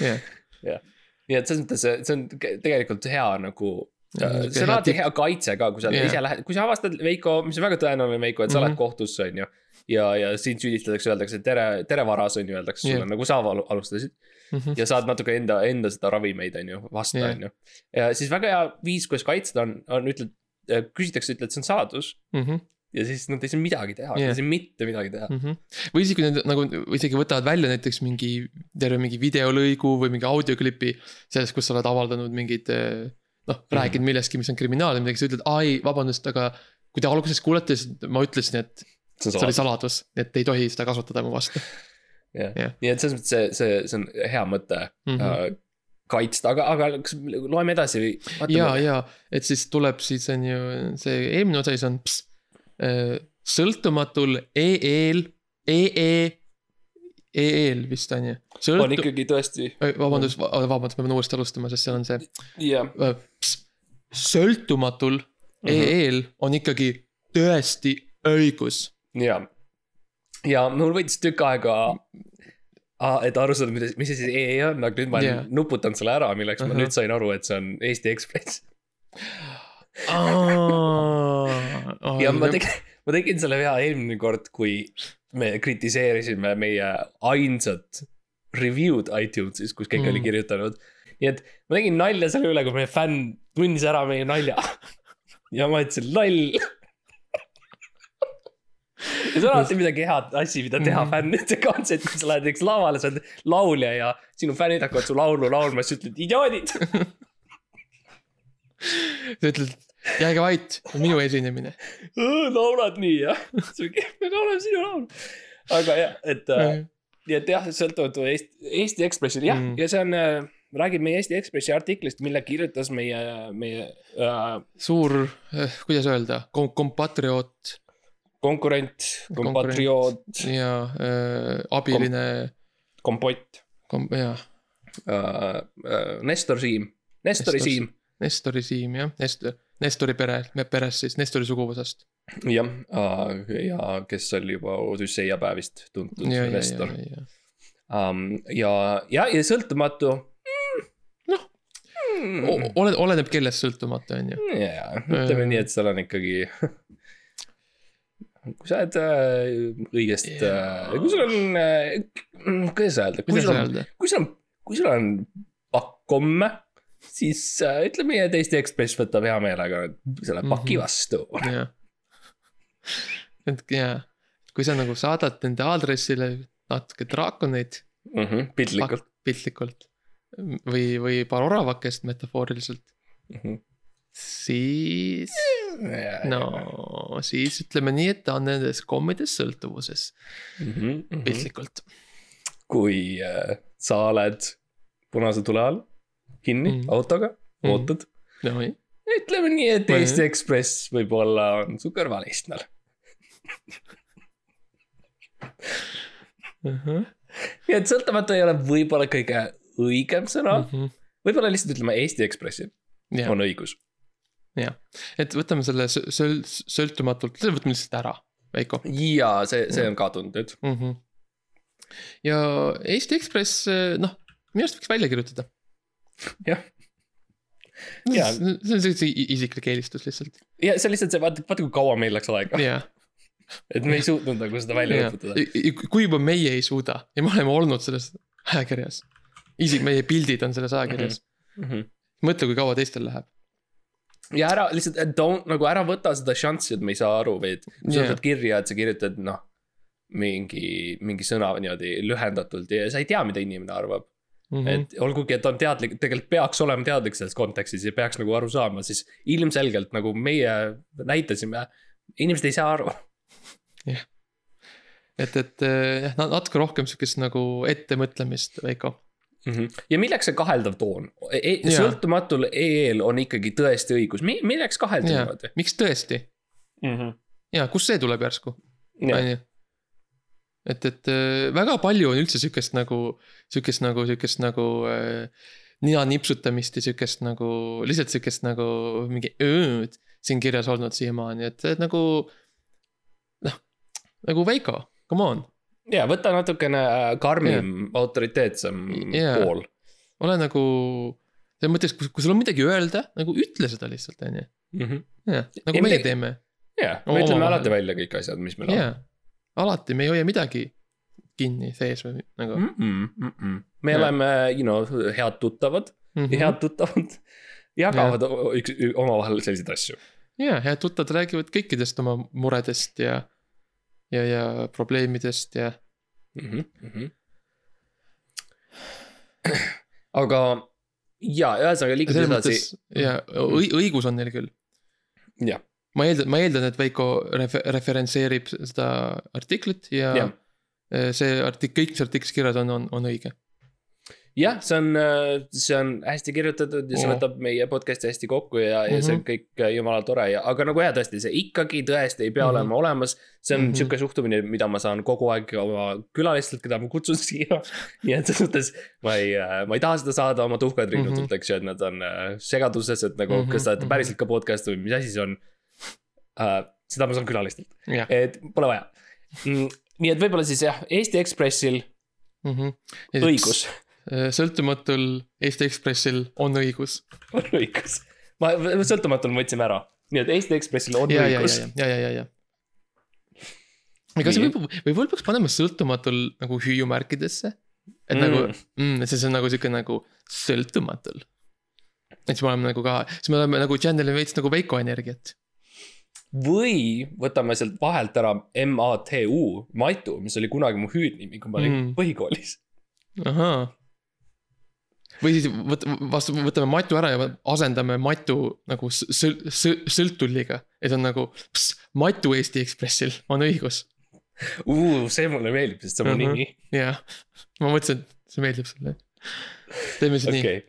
jah, nii et selles mõttes see, on tegelikult hea nagu Ja, see on alati hea kaitse ka, kui sa yeah. ise lähed, kui sa avastad, Veiko, mis on väga tõenäoline, Veiko, et sa mm -hmm. oled kohtus, on ju. Ja, ja sind süüdistatakse, öeldakse tere, tere varas, on ju, öeldakse yeah. sulle nagu sa alustasid mm. -hmm. ja saad natuke enda, enda seda ravimeid, on ju, vastu, on ju. ja siis väga hea viis, kuidas kaitsta on, on ütled, äh, küsitakse, ütled, see on saladus mm. -hmm ja siis nad ei saa midagi teha yeah., ei saa mitte midagi teha mm. -hmm. või isegi nad nagu isegi võtavad välja näiteks mingi terve mingi videolõigu või mingi audioklipi sellest, kus sa oled avaldanud mingid äh, noh mm -hmm., rääkinud millestki, mis on kriminaalne, midagi, sa ütled, ai, vabandust, aga kui te alguses kuulete, siis ma ütlesin, et see, see oli saladus, et ei tohi seda kasutada mu vastu jah nii et selles mõttes see, see, see on hea mõte mm. -hmm. Uh, kaitsta, aga, aga kas loeme edasi või? ja, ja, et siis tuleb siis on ju see eelmine osa siis on ps, äh, sõltumatul EE-l, EE, EE-l vist on ju. on ikkagi tõesti. vabandust, vabandust, ma pean uuesti alustama, sest seal on see yeah.. Äh, sõltumatul mm -hmm. EE-l on ikkagi tõesti õigus. Jaa ja mul võttis tükk aega et aru saada, mis, mis see siis EE on, aga nüüd ma olen yeah. nuputanud selle ära, milleks uh -huh. ma nüüd sain aru, et see on Eesti Ekspress ja ma tegin, ma tegin selle vea eelmine kord, kui me kritiseerisime meie ainsat review'd iTunesis, kus keegi mm. oli kirjutanud. nii et ma tegin nalja selle üle, kui meie fänn tundis ära meie nalja ja ma ütlesin loll ja see on alati midagi head asi, mida teha mm. fännide kontserdil, sa lähed näiteks lavale, sa oled laulja ja sinu fännid hakkavad su laulu laulma, siis sa ütled idioodid. sa ütled, jääge vait, minu esinemine. laulad nii jah, me laulame sinu laulu. aga jah, et äh, nii et jah, sõltumatu Eesti, Eesti Ekspressil jah mm., ja see on äh, räägib meie Eesti Ekspressi artiklist, mille kirjutas meie, meie äh,. suur eh,, kuidas öelda kom, kompatrioot konkurent, kompatrioot. ja äh, abiline Kom. kompott Kom. jah uh,. Uh, Nestor Siim, Nestori Nestor, Siim. Nestori Siim jah, Nestor, Nestori pere, perest siis, Nestori suguvõsast. jah uh,, ja kes oli juba Odüsseia päevist tuntud ja, Nestor. ja, ja, um, ja, ja, ja sõltumatu noh mm., oleneb kellest sõltumatu, on ju. jaa, ütleme nii, et seal on ikkagi kui sa oled äh, õigest yeah. äh,, kui sul on äh,, kuidas öelda, kui sul on, kui sul on, kui sul on pakk homme, siis äh, ütle meie et Eesti Ekspress võtab hea meelega selle paki mhm. vastu mm. -hmm. et ja, kui sa nagu saadad nende aadressile natuke draakoneid mm. -hmm, piltlikult. piltlikult või, või paar oravakest metafooriliselt mm. -hmm siis, no siis ütleme nii, et ta on nendes kommides sõltuvuses mm -hmm. piltlikult. kui äh, sa oled punase tule all kinni mm -hmm. autoga mm, -hmm. ootad no,. ütleme nii, et Eesti Ekspress võib-olla on su kõrvalistmel uh. -huh. nii et sõltumatu ei ole võib-olla kõige õigem sõna mm. -hmm. võib-olla lihtsalt ütleme Eesti Ekspressil yeah. on õigus jah, et võtame selle sõl-, sõltumatult, võtame lihtsalt ära, Veiko. jaa, see, see on kadunud nüüd mm. -hmm. ja Eesti Ekspress, noh, minu arust võiks välja kirjutada. jah. Jaa. see on siukse isiklik eelistus lihtsalt, ja see on lihtsalt see, vaata, vaata kui kaua meil läks aega, jah. et me ei suutnud nagu seda välja lõpetada. kui juba meie ei suuda ja me oleme olnud selles ajakirjas, isegi meie pildid on selles ajakirjas, Mhm. mõtle, kui kaua teistel läheb. Ja ära lihtsalt don't nagu ära võta seda šanssi, et me ei saa aru või et kui sa Jaa. võtad kirja, et sa kirjutad noh. mingi, mingi sõna niimoodi lühendatult ja sa ei tea, mida inimene arvab mm. -hmm. et olgugi, et on teadlik, tegelikult peaks olema teadlik selles kontekstis ja peaks nagu aru saama, siis ilmselgelt nagu meie näitasime. inimesed ei saa aru. et, et eh, jah, natuke rohkem sihukest nagu ettemõtlemist, Veiko. Ja milleks see kaheldav toon e? Jaa. sõltumatul EE-l on ikkagi tõesti õigus, milleks kahelda niimoodi?, miks tõesti ja kust see tuleb järsku, on ju. et, et eh, väga palju on üldse sihukest nagu, sihukest nagu, sihukest nagu äh, nina nipsutamist ja sihukest nagu lihtsalt sihukest nagu mingi ööd siin kirjas olnud siiamaani, et, et nagu. noh, nagu Veiko, come on, ja võta natukene äh, karmim, autoriteetsem Jaa. pool. ole nagu selles mõttes, kui, sul on midagi öelda, nagu ütle seda lihtsalt, on ju. jah, nagu Ja meie me- teeme, ja, Oma- me ütleme alati välja kõik asjad, mis meil on jaa. alati, me ei hoia midagi kinni sees või nagu mm. -mm, mm -mm. me Jaa. oleme, you know, head tuttavad mm. ja head tuttavad jagavad o- üks, omavahel selliseid asju. ja, head tuttavad räägivad kõikidest oma muredest ja, ja, ja probleemidest ja mm. -hmm. aga ja, ühesõnaga selles edasi ja õi- õigus on neil küll. jah, ma eeldan, ma eeldan, et Veiko refe-, referentseerib seda artiklit ja, ja. see artik-, kõik, mis artiklis kirjas on, on, on õige. jah, see on, see on hästi kirjutatud ja see Oo. võtab meie podcast'i hästi kokku ja, ja see on Mhm. kõik äh, jumala tore ja, aga nagu jah, tõesti, see ikkagi tõesti ei pea Mhm. olema olemas. see on Mhm. sihuke suhtumine, mida ma saan kogu aeg oma külalistelt, keda ma kutsun siia. nii et selles mõttes ma ei, ma ei taha seda saada oma tuhkad rinnutult, Mhm. eks ju, et nad on äh, segaduses, et nagu, Mhm, kas te olete mhm. päriselt ka podcast'i või mis asi see on uh,. seda ma saan külalistelt, jah et pole vaja mm,. nii et võib-olla siis jah, Eesti Ekspressil mm -hmm. õigus, sõltumatul Eesti Ekspressil on õigus. on õigus. ma sõltumatul võtsime ära, nii et Eesti Ekspressil on ja, ja, ja õigus., ja, ja, ja, ja. ega see võib, võib-olla peaks panema sõltumatul nagu hüüumärkidesse. et mm. nagu mm,, see on nagu sihuke nagu sõltumatul. et siis me oleme nagu ka, siis me oleme nagu channel'i veits nagu Veiko energiat. või võtame sealt vahelt ära M-A-T-U, Maitu, mis oli kunagi mu hüüdnimi, kui ma olin Mm. mm. põhikoolis. ahaa. Või siis võt-, vastu, võtame Matu ära ja asendame Matu nagu sõl-, sõl-, sõltulliga. et on nagu, Matu Eesti Ekspressil on õigus. see mulle meeldib, sest see on mu Mhm. nimi. jah, ma mõtlesin, et see meeldib sulle. teeme siis nii, okei,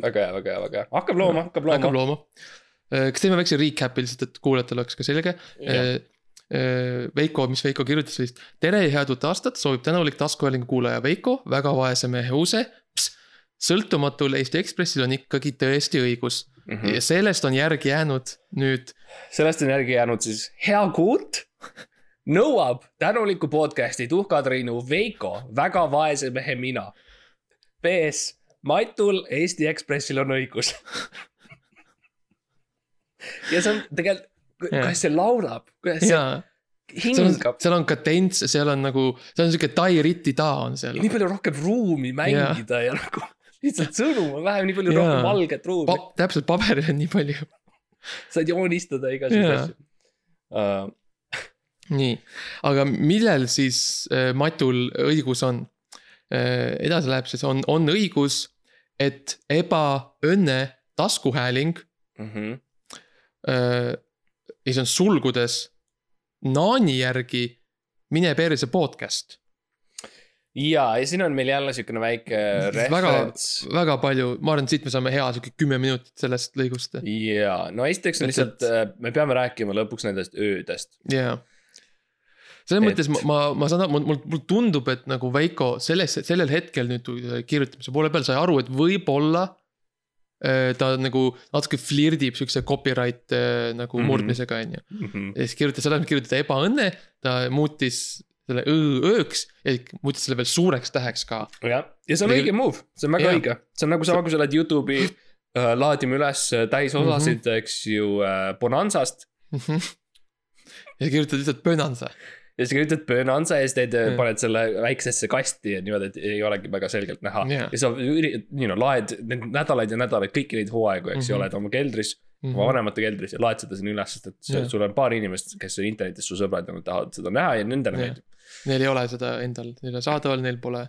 väga hea, väga hea, väga hea, hakkab looma, hakkab hakkab looma. looma. kas teeme väikse recap'i lihtsalt, et kuulajatel oleks ka selge. Veiko, mis Veiko kirjutas vist. tere ja head uut aastat, soovib tänulik taskuhäälingu kuulaja Veiko, väga vaese mehe use. Sõltumatul Eesti Ekspressil on ikkagi tõesti õigus Mhm. ja sellest on järgi jäänud nüüd sellest on järgi jäänud siis hea kuut nõuab tänulikku podcast'i Tuhka-Triinu Veiko, väga vaese mehe mina. PS, Matul Eesti Ekspressil on õigus. ja see on tegelikult, kuidas see laulab, kuidas see ja seal on hingab, seal on kadents, seal on nagu, see on siuke tai-riti ta on seal nii palju rohkem ruumi mängida ja nagu lihtsalt sõnu on vähem, nii palju Jaa. rohkem valget ruumi pa,. täpselt paberil on nii palju. saad joonistada igasuguseid asju uh,. nii, aga millel siis äh, Matul õigus on äh,? edasi läheb siis on, on õigus, et ebaõnne taskuhääling Mm -hmm. äh,, ja see on sulgudes Naani järgi Mine perse podcast. ja, ja siin on meil jälle siukene väike referents., väga palju, ma arvan, et siit me saame hea sihuke kümme minutit sellest lõigust. ja, no esiteks on Et- lihtsalt, me peame rääkima lõpuks nendest öödest. jaa. selles Et- mõttes ma, ma, ma saan, mul, mul, mul tundub, et nagu Veiko selles, sellel hetkel nüüd kirjutamise poole peal sai aru, et võib-olla äh, ta nagu natuke flirdib siukse copyright äh, nagu Mhm. murdmisega, on ju. Mhm. ja siis kirjutas, selle asemel kirjutada ebaõnne, ta muutis selle ööks ja muutis selle veel suureks täheks ka. jah, ja see on õige move, see on väga Jaa. õige, see on nagu sama, kui sa oled Youtube'i äh, laadime üles täisosasid mm, Mhm. -hmm. eks ju äh, Bonanzast. ja kirjutad lihtsalt Bonanza. ja sa kirjutad Bonanza ja siis teed Mm., paned selle väiksesse kasti ja niimoodi, et ei olegi väga selgelt näha Jaa. ja sa üri-, you know, laed neid nädalaid ja nädalaid kõiki neid hooaegu, eks ju, Mhm. oled oma keldris, oma vanemate keldris ja laed seda sinna üles, sest et Jaa. sul on paar inimest, kes on internetis su sõbrad ja nad tahavad seda näha ja nendele meeldib. Neil ei ole seda endal, neil on saadaval, neil pole.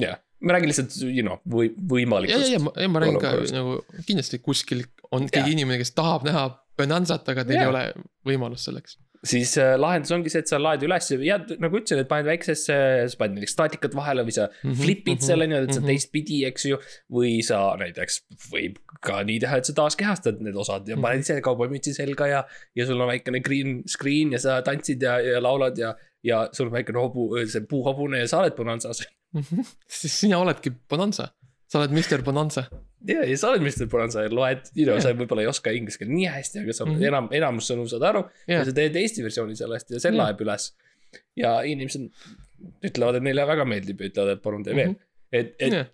jah, ma räägin lihtsalt, you know, või, ja, ja, võimalikust ja, ja ma räägin ka nagu kindlasti kuskil on Jaa. keegi inimene, kes tahab näha Bonanzat, aga neil ei Jaa. ole võimalust selleks. siis äh, lahendus ongi see, et sa laed üles ja nagu ütlesin, et paned väiksesse, sa paned näiteks staatikat vahele või sa Mhm, flip'id mhm, selle niimoodi, et sa mhm. teistpidi, eks ju. või sa näiteks võib ka nii teha, et sa taaskehastad need osad ja Mhm. paned ise kauboimütsi selga ja. ja sul on väikene green screen ja sa tantsid ja, ja laulad ja, ja sul on väikene hobu, see puuhobune ja sa oled Bonanzas. siis sina oledki Bonanza, sa oled Mr Bonanza. ja, ja sa oled Mr Bonanza ja loed, you know, Jaa. sa võib-olla ei oska inglise keelt nii hästi, aga sa Mhm. enam, enamus sõnu saad aru ja ja sa teed Eesti versiooni sellest ja selle Jaa. laeb üles. ja inimesed ütlevad, et neile väga meeldib ja ütlevad, et palun tee veel. et, et ja,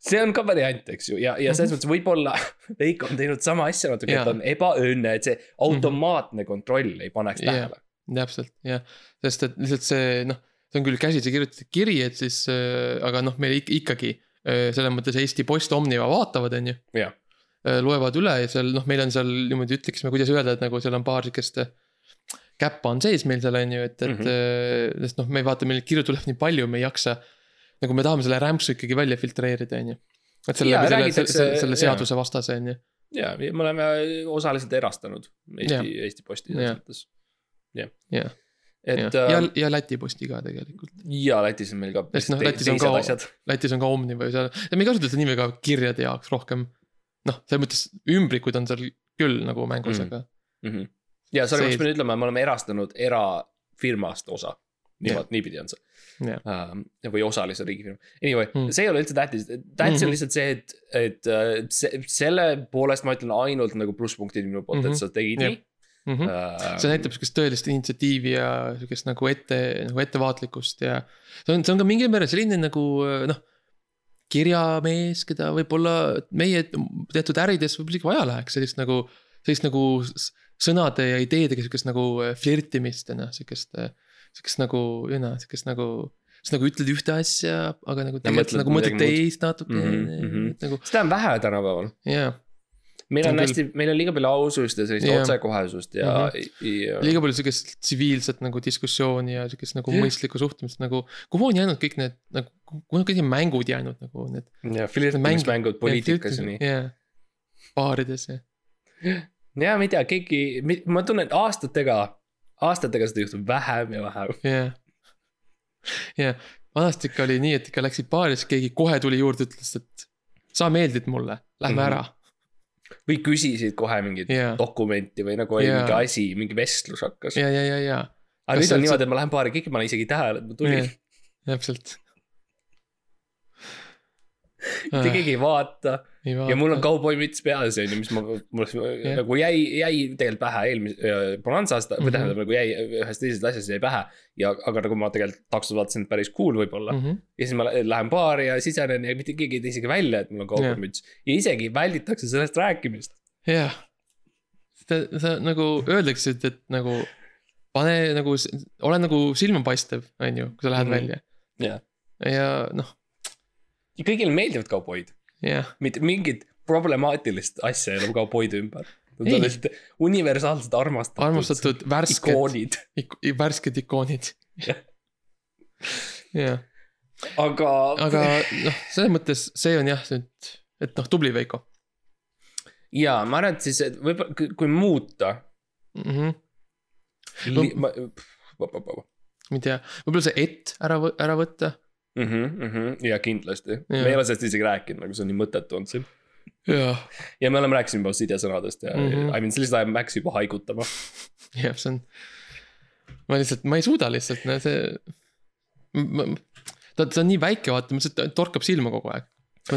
see on ka variant, eks ju, ja, ja selles mõttes võib-olla Veiko on teinud sama asja natuke, et on ebaõnne, et see automaatne kontroll ei paneks tähele. Täpselt jah, sest et lihtsalt see noh, see on küll käsitsi kirjutatud kiri, et siis äh,, aga noh, meil ik- ikkagi äh, selles mõttes Eesti Post Omniva vaatavad, on ju. Jah. loevad üle ja seal noh, meil on seal niimoodi ütleksime, kuidas öelda, et nagu seal on paar sihukest käppa on sees meil seal on ju, et, et mm -hmm. sest noh, me vaata, meil kirju tuleb nii palju, me ei jaksa. nagu me tahame selle rämpsu ikkagi välja filtreerida, on ju. et selle selle, selle, selle, seaduse vastase on ju. ja, me oleme osaliselt erastanud Eesti, Eesti Posti selles mõttes. jah, jah, et ja, ja, ja Läti posti ka tegelikult. ja Lätis on meil ka Sest noh, Lätis on ka-. Lätis on ka Omniva ja seal, me ei kasuta seda nime ka kirjade jaoks rohkem. noh, selles mõttes ümbrikud on seal küll nagu mängus Mm. mm., aga Mhm. ja sorry, ma See- just pidin ütlema, me oleme erastanud erafirmast osa. niimoodi, niipidi on see jah, um,. või osalise riigifirma, anyway mm. Mm., see ei ole üldse tähtis, tähtis mm -hmm. on Mhm. lihtsalt see, et, et äh, see, selle poolest ma ütlen ainult nagu plusspunktid minu poolt mm, -hmm. Mhm. et sa tegid nii mm. -hmm. uh, see näitab sihukest tõelist initsiatiivi ja sihukest nagu ette, nagu ettevaatlikkust ja. see on, see on ka mingil määral selline nagu noh, kirjamees, keda võib-olla meie teatud ärides võib-olla isegi vaja läheks, sellist nagu, sellist nagu sõnade ja ideedega sihukest nagu äh, flirtimist ja noh, sihukest, sihukest nagu, know, sihukest nagu. sa nagu ütled ühte asja, aga nagu tegelikult nagu mõtled teist natuke mm -hmm, mhm. nagu seda on vähe tänapäeval. jaa. Meil on hästi, meil on liiga palju ausust ja sellist Jah. otsekohesust ja mm, -hmm. ja liiga palju sihukest tsiviilset nagu diskussiooni ja sihukest nagu Jah. mõistlikku suhtumist nagu. kuhu on jäänud kõik need nagu, kuhu on kõik need mängud jäänud nagu need. ja flirtimismängud poliitikas ja nii. jaa, baarides ja. ja ma ei tea, keegi, ma tunnen aastatega, aastatega seda juhtub vähem ja vähem. jah. ja vanasti ikka oli nii, et ikka läksid baari, siis keegi kohe tuli juurde, ütles, et sa meeldid mulle, lähme Mhm. ära. Või küsisid kohe mingit Jaa. dokumenti või nagu oli Jaa. mingi asi, mingi vestlus hakkas. ja, ja, ja, ja, aga nüüd on niimoodi, et ma lähen baari, keegi ei pane isegi tähele, et ma tulin. täpselt. mitte keegi ei vaata ja mul on kauboimüts peas on ju, mis ma, mul Jah. nagu jäi, jäi tegelikult pähe eelmise äh, Bonanzast või Mhm. tähendab nagu jäi ühest teisest asjast jäi pähe. ja, aga nagu ma tegelikult taksos vaatasin, et päris cool võib-olla mm. -hmm. -hmm. ja siis ma lä- lähen baari ja sisenen ja mitte keegi ei tee isegi välja, et mul on kauboimüts. ja isegi välditakse sellest rääkimist. jah, sa, sa nagu öeldakse, et, et nagu pane nagu, ole nagu silmapaistev, on ju, kui sa lähed mm -hmm. välja jah, ja noh, kõigile meeldivad kauboid, jah, mitte mingit problemaatilist asja ei ole kauboide ümber. Nad on lihtsalt universaalselt armastatud. armastatud värsked, ikoonid, värsked ikoonid. Jah. aga, aga noh, selles mõttes see on jah, nüüd, et noh, tubli Veiko ja ma arvan, et siis et võib-olla, kui muuta mm. -hmm. No- ma ei tea, võib-olla see et ära, ära võtta. mm. -hmm, mm -hmm, ja kindlasti, me ei ole sellest isegi rääkinud, nagu see on nii mõttetu olnud siin. ja me oleme rääkinud juba sidesõnadest ja mm. -hmm. I mean sellest ajab Max juba haigutama. jah, see on. ma lihtsalt, ma ei suuda lihtsalt, no see. ta, ta on nii väike, vaata, ta torkab silma kogu aeg.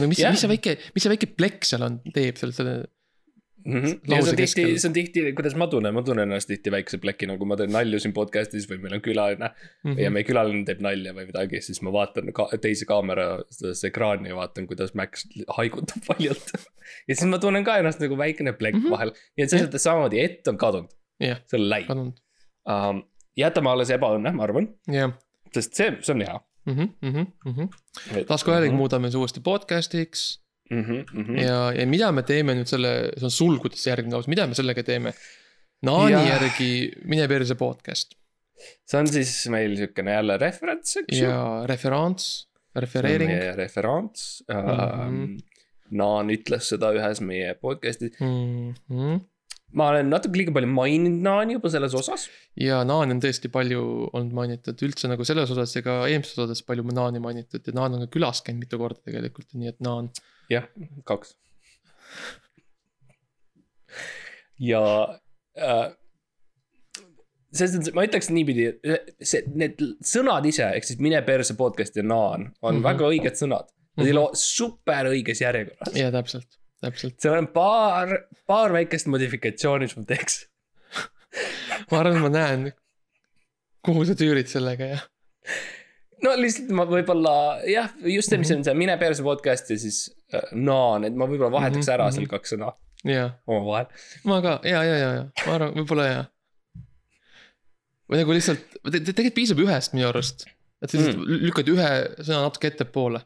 mis Jah. mis see väike, mis see väike plekk seal on, teeb seal selle, mm. -hmm. ja see on tihti see on tihti, kuidas ma tunnen, ma tunnen ennast tihti väikse plekina, kui ma teen nalju siin podcast'is või meil on külaline mm. -hmm. ja meie külaline teeb nalja või midagi, siis ma vaatan ka teise kaamera sellesse ekraani ja vaatan, kuidas Max haigutab paljalt. ja siis ma tunnen ka ennast nagu väikene plekk mm. -hmm. vahel, nii et selles mõttes samamoodi, ett on kadunud, jah, see on läinud um,. jätame alles ebaõnne, ma arvan, jah. sest see, see on hea. Mhm, taskuhääling muudame see uuesti podcast'iks mm. -hmm, mm -hmm. ja, ja mida me teeme nüüd selle, see on sulgudes järgmine lause, mida me sellega teeme? Naani Jah. järgi Mine perse podcast see on siis meil siukene jälle referents, eks ju. ja referents, refereering. uh, mm. -hmm. Naan ütles seda ühes meie podcast'is. Mm -hmm. ma olen natuke liiga palju maininud Naani juba selles osas. ja Naani on tõesti palju olnud mainitud üldse nagu selles osas ja ka eelmistes osades palju Naani mainitud ja Naan on ka külas käinud mitu korda tegelikult, nii et Naan. jah, kaks. ja äh, selles mõttes ma ütleks niipidi, see, need sõnad ise, ehk siis Mine perse podcast ja Naan on mm. -hmm. väga õiged sõnad. Nad ei Mhm. loo super õiges järjekorras. ja täpselt, täpselt. seal on paar, paar väikest modifikatsiooni, mis ma teeks. ma arvan, ma näen, kuhu sa tüürid sellega ja. No lihtsalt ma võib-olla jah, just see, mis Mhm. on see Mine perse podcast ja siis äh, Naan, et ma võib-olla vahetaks Mhm, ära mhm. seal kaks sõna omavahel. ma ka ja, ja, ja, ja ma arvan, võib-olla ja. või nagu lihtsalt, tegelikult piisab ühest minu arust. et sa lihtsalt mm. lükkad ühe sõna natuke ettepoole.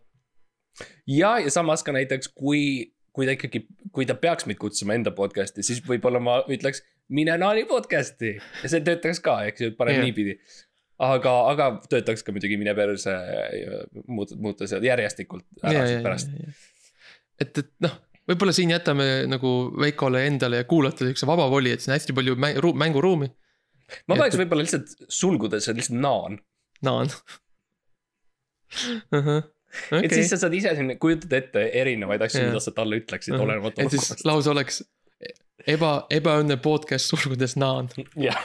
ja, ja samas ka näiteks, kui, kui ta ikkagi, kui ta peaks meid kutsuma enda podcast'i, siis võib-olla ma ütleks, mine Naani podcast'i ja see töötaks ka, eks ju, parem niipidi. aga, aga töötaks ka muidugi mine perse ja muuta, muuta seal järjestikult ära siis pärast. et, et noh, võib-olla siin jätame nagu Veikole endale ja kuulajatele siukse vaba voli, et siin on hästi palju mäng, ru, mänguruumi. ma et- paneks võib-olla lihtsalt sulgudes lihtsalt Naan Naan. et siis sa saad ise siin kujutada ette erinevaid asju, mida sa talle ütleksid, olenemata et siis lause oleks eba, ebaõnne podcast sulgudes Naan. jah,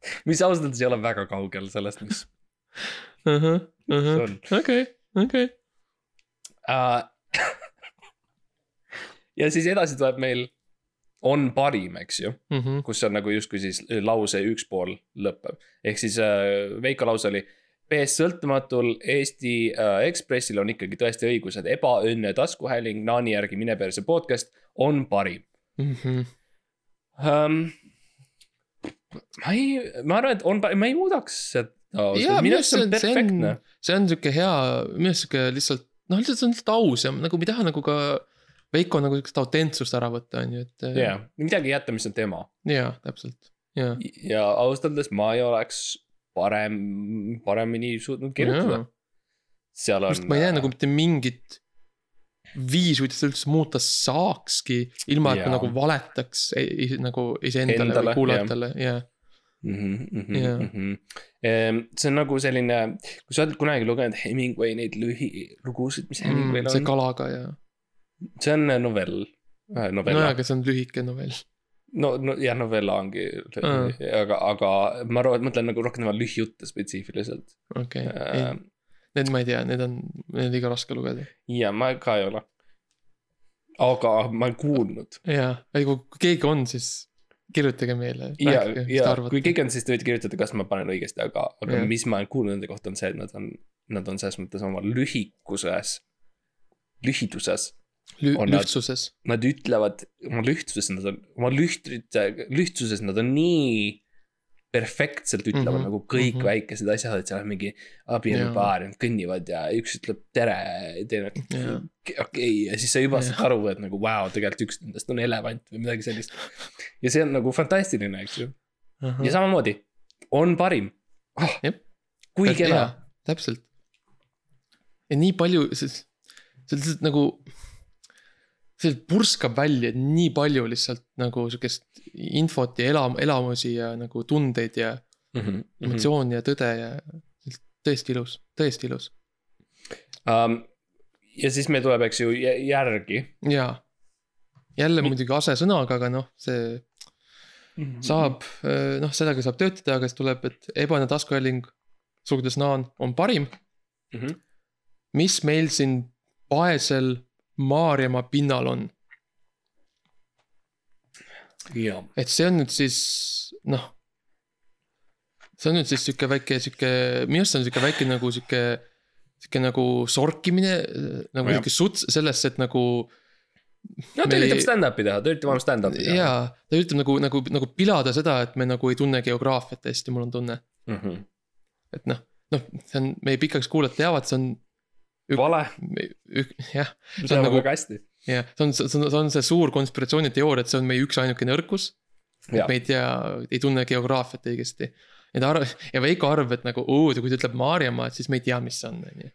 mis ausalt öeldes ei ole väga kaugel sellest, mis see on okei, okei. uh,. ja siis edasi tuleb meil on parim, eks ju, Mhm. kus on nagu justkui siis lause üks pool lõpeb. ehk siis uh, Veiko lause oli. BS sõltumatul Eesti uh, Ekspressil on ikkagi tõesti õigus, et ebaõnne taskuhääling Naani järgi Mine perse podcast on parim Mhm. um,. Ma ei, ma arvan, et on, ma ei muudaks seda. Jaa, minu arust see on perfektne. see on sihuke hea, minu arust sihuke lihtsalt, noh, lihtsalt see on lihtsalt aus ja nagu me ei taha nagu ka Veiko nagu sihukest autentsust ära võtta, on ju, et. jaa, midagi ei jäta, mis on tema. jaa, täpselt, jaa. ja ausalt öeldes ma ei oleks parem, paremini suutnud kirjutada. seal on. ma ei näe nagu mitte mingit viisi, kuidas seda üldse muuta saakski, ilma et Jaa. nagu valetaks ei, nagu iseendale Endale, või kuulajatele ja. Jaa. Ehm, see on nagu selline, kui sa oled kunagi lugenud Hemingway neid lühilugusid, mis Hemingway'l Mm, see on, kalaga ja, see on novell. novella nojah, aga see on lühike novell. no, no jah, novella ongi Mm. aga, aga ma arvan, mõtlen nagu rohkem lühijutte spetsiifiliselt. okei, Ehm, need ma ei tea, need on, need on liiga raske lugeda. ja ma ka ei ole. aga ma olen kuulnud jaa, ei kui keegi on, siis kirjutage meile. ja, ja kui keegi on, siis te võite kirjutada, kas ma panen õigesti, aga, aga Jah. mis ma olen kuulnud nende kohta on see, et nad on, nad on selles mõttes oma lühikuses, lühiduses. Lü- lühtsuses, Nad ütlevad oma lühtsuses, nad on oma lühtrite, lühtsuses nad on nii perfektselt ütlevad mm -hmm, nagu kõik mm. -hmm. väikesed asjad, et seal on mingi abielupaar, nad kõnnivad ja üks ütleb tere, teine Jaa. okei okay, ja siis sa juba Jah. saad aru, et nagu vau wow,, tegelikult üks nendest on elevant või midagi sellist. ja see on nagu fantastiline, eks ju. ja samamoodi on parim oh, kui kena. täpselt. ja nii palju, see, see lihtsalt nagu, see purskab välja nii palju lihtsalt nagu sihukest infot ja elam-, elamusi ja nagu tundeid ja Mhm, emotsiooni ja tõde ja tõesti ilus, tõesti ilus. um,. ja siis meil tuleb, eks ju, järgi. jaa. jälle Mi- muidugi asesõnaga, aga noh, see saab, noh, sellega saab töötada, aga siis tuleb, et ebane taskuhääling, sulgudes naan, on parim. mm. -hmm. mis meil siin paesel Maarjamaa pinnal on? et see on nüüd siis noh. see on nüüd siis sihuke väike sihuke, minu arust on sihuke väike nagu sihuke, sihuke nagu sorkimine nagu sihuke suts sellesse, et nagu no ta Me- üritab stand-up'i teha, ta üritab ainult stand-up'i teha. jaa, ta üritab nagu, nagu, nagu pilada seda, et me nagu ei tunne geograafiat hästi, mul on tunne, Mhm. et noh, noh, see on meie pikaks kuulajad teavad, see on vale, ük- jah, me see on teame nagu- väga hästi. jah, see on, see on, see on see suur konspiratsiooniteooria, et see on meie üksainuke nõrkus. Jaa. me ei tea, ei tunne geograafiat õigesti. ta arv- ja Veiko arvab, et nagu oo, kui ta ütleb Maarjamaa, et siis me ei tea, mis see on, on ju.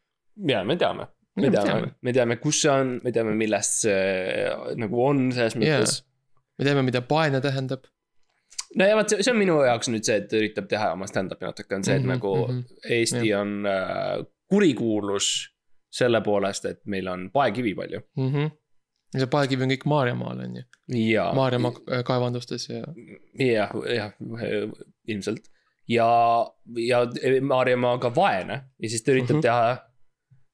ja me teame, me teame, me teame, kus see on, me teame, millest see nagu on selles mõttes. me teame, mida paene tähendab. no ja vot, see on minu jaoks nüüd see, et ta üritab teha oma stand-up'i natuke, on see, et Mhm, nagu mhm. Eesti on äh, kurikuulus selle poolest, et meil on paekivi palju mm. -hmm. ja see paekivi on kõik Maarjamaal, on ju, ja. Maarjamaa kaevandustes ja. jah, jah, ilmselt ja, ja Maarjamaa on ka vaene ja siis ta üritab mm. -hmm. teha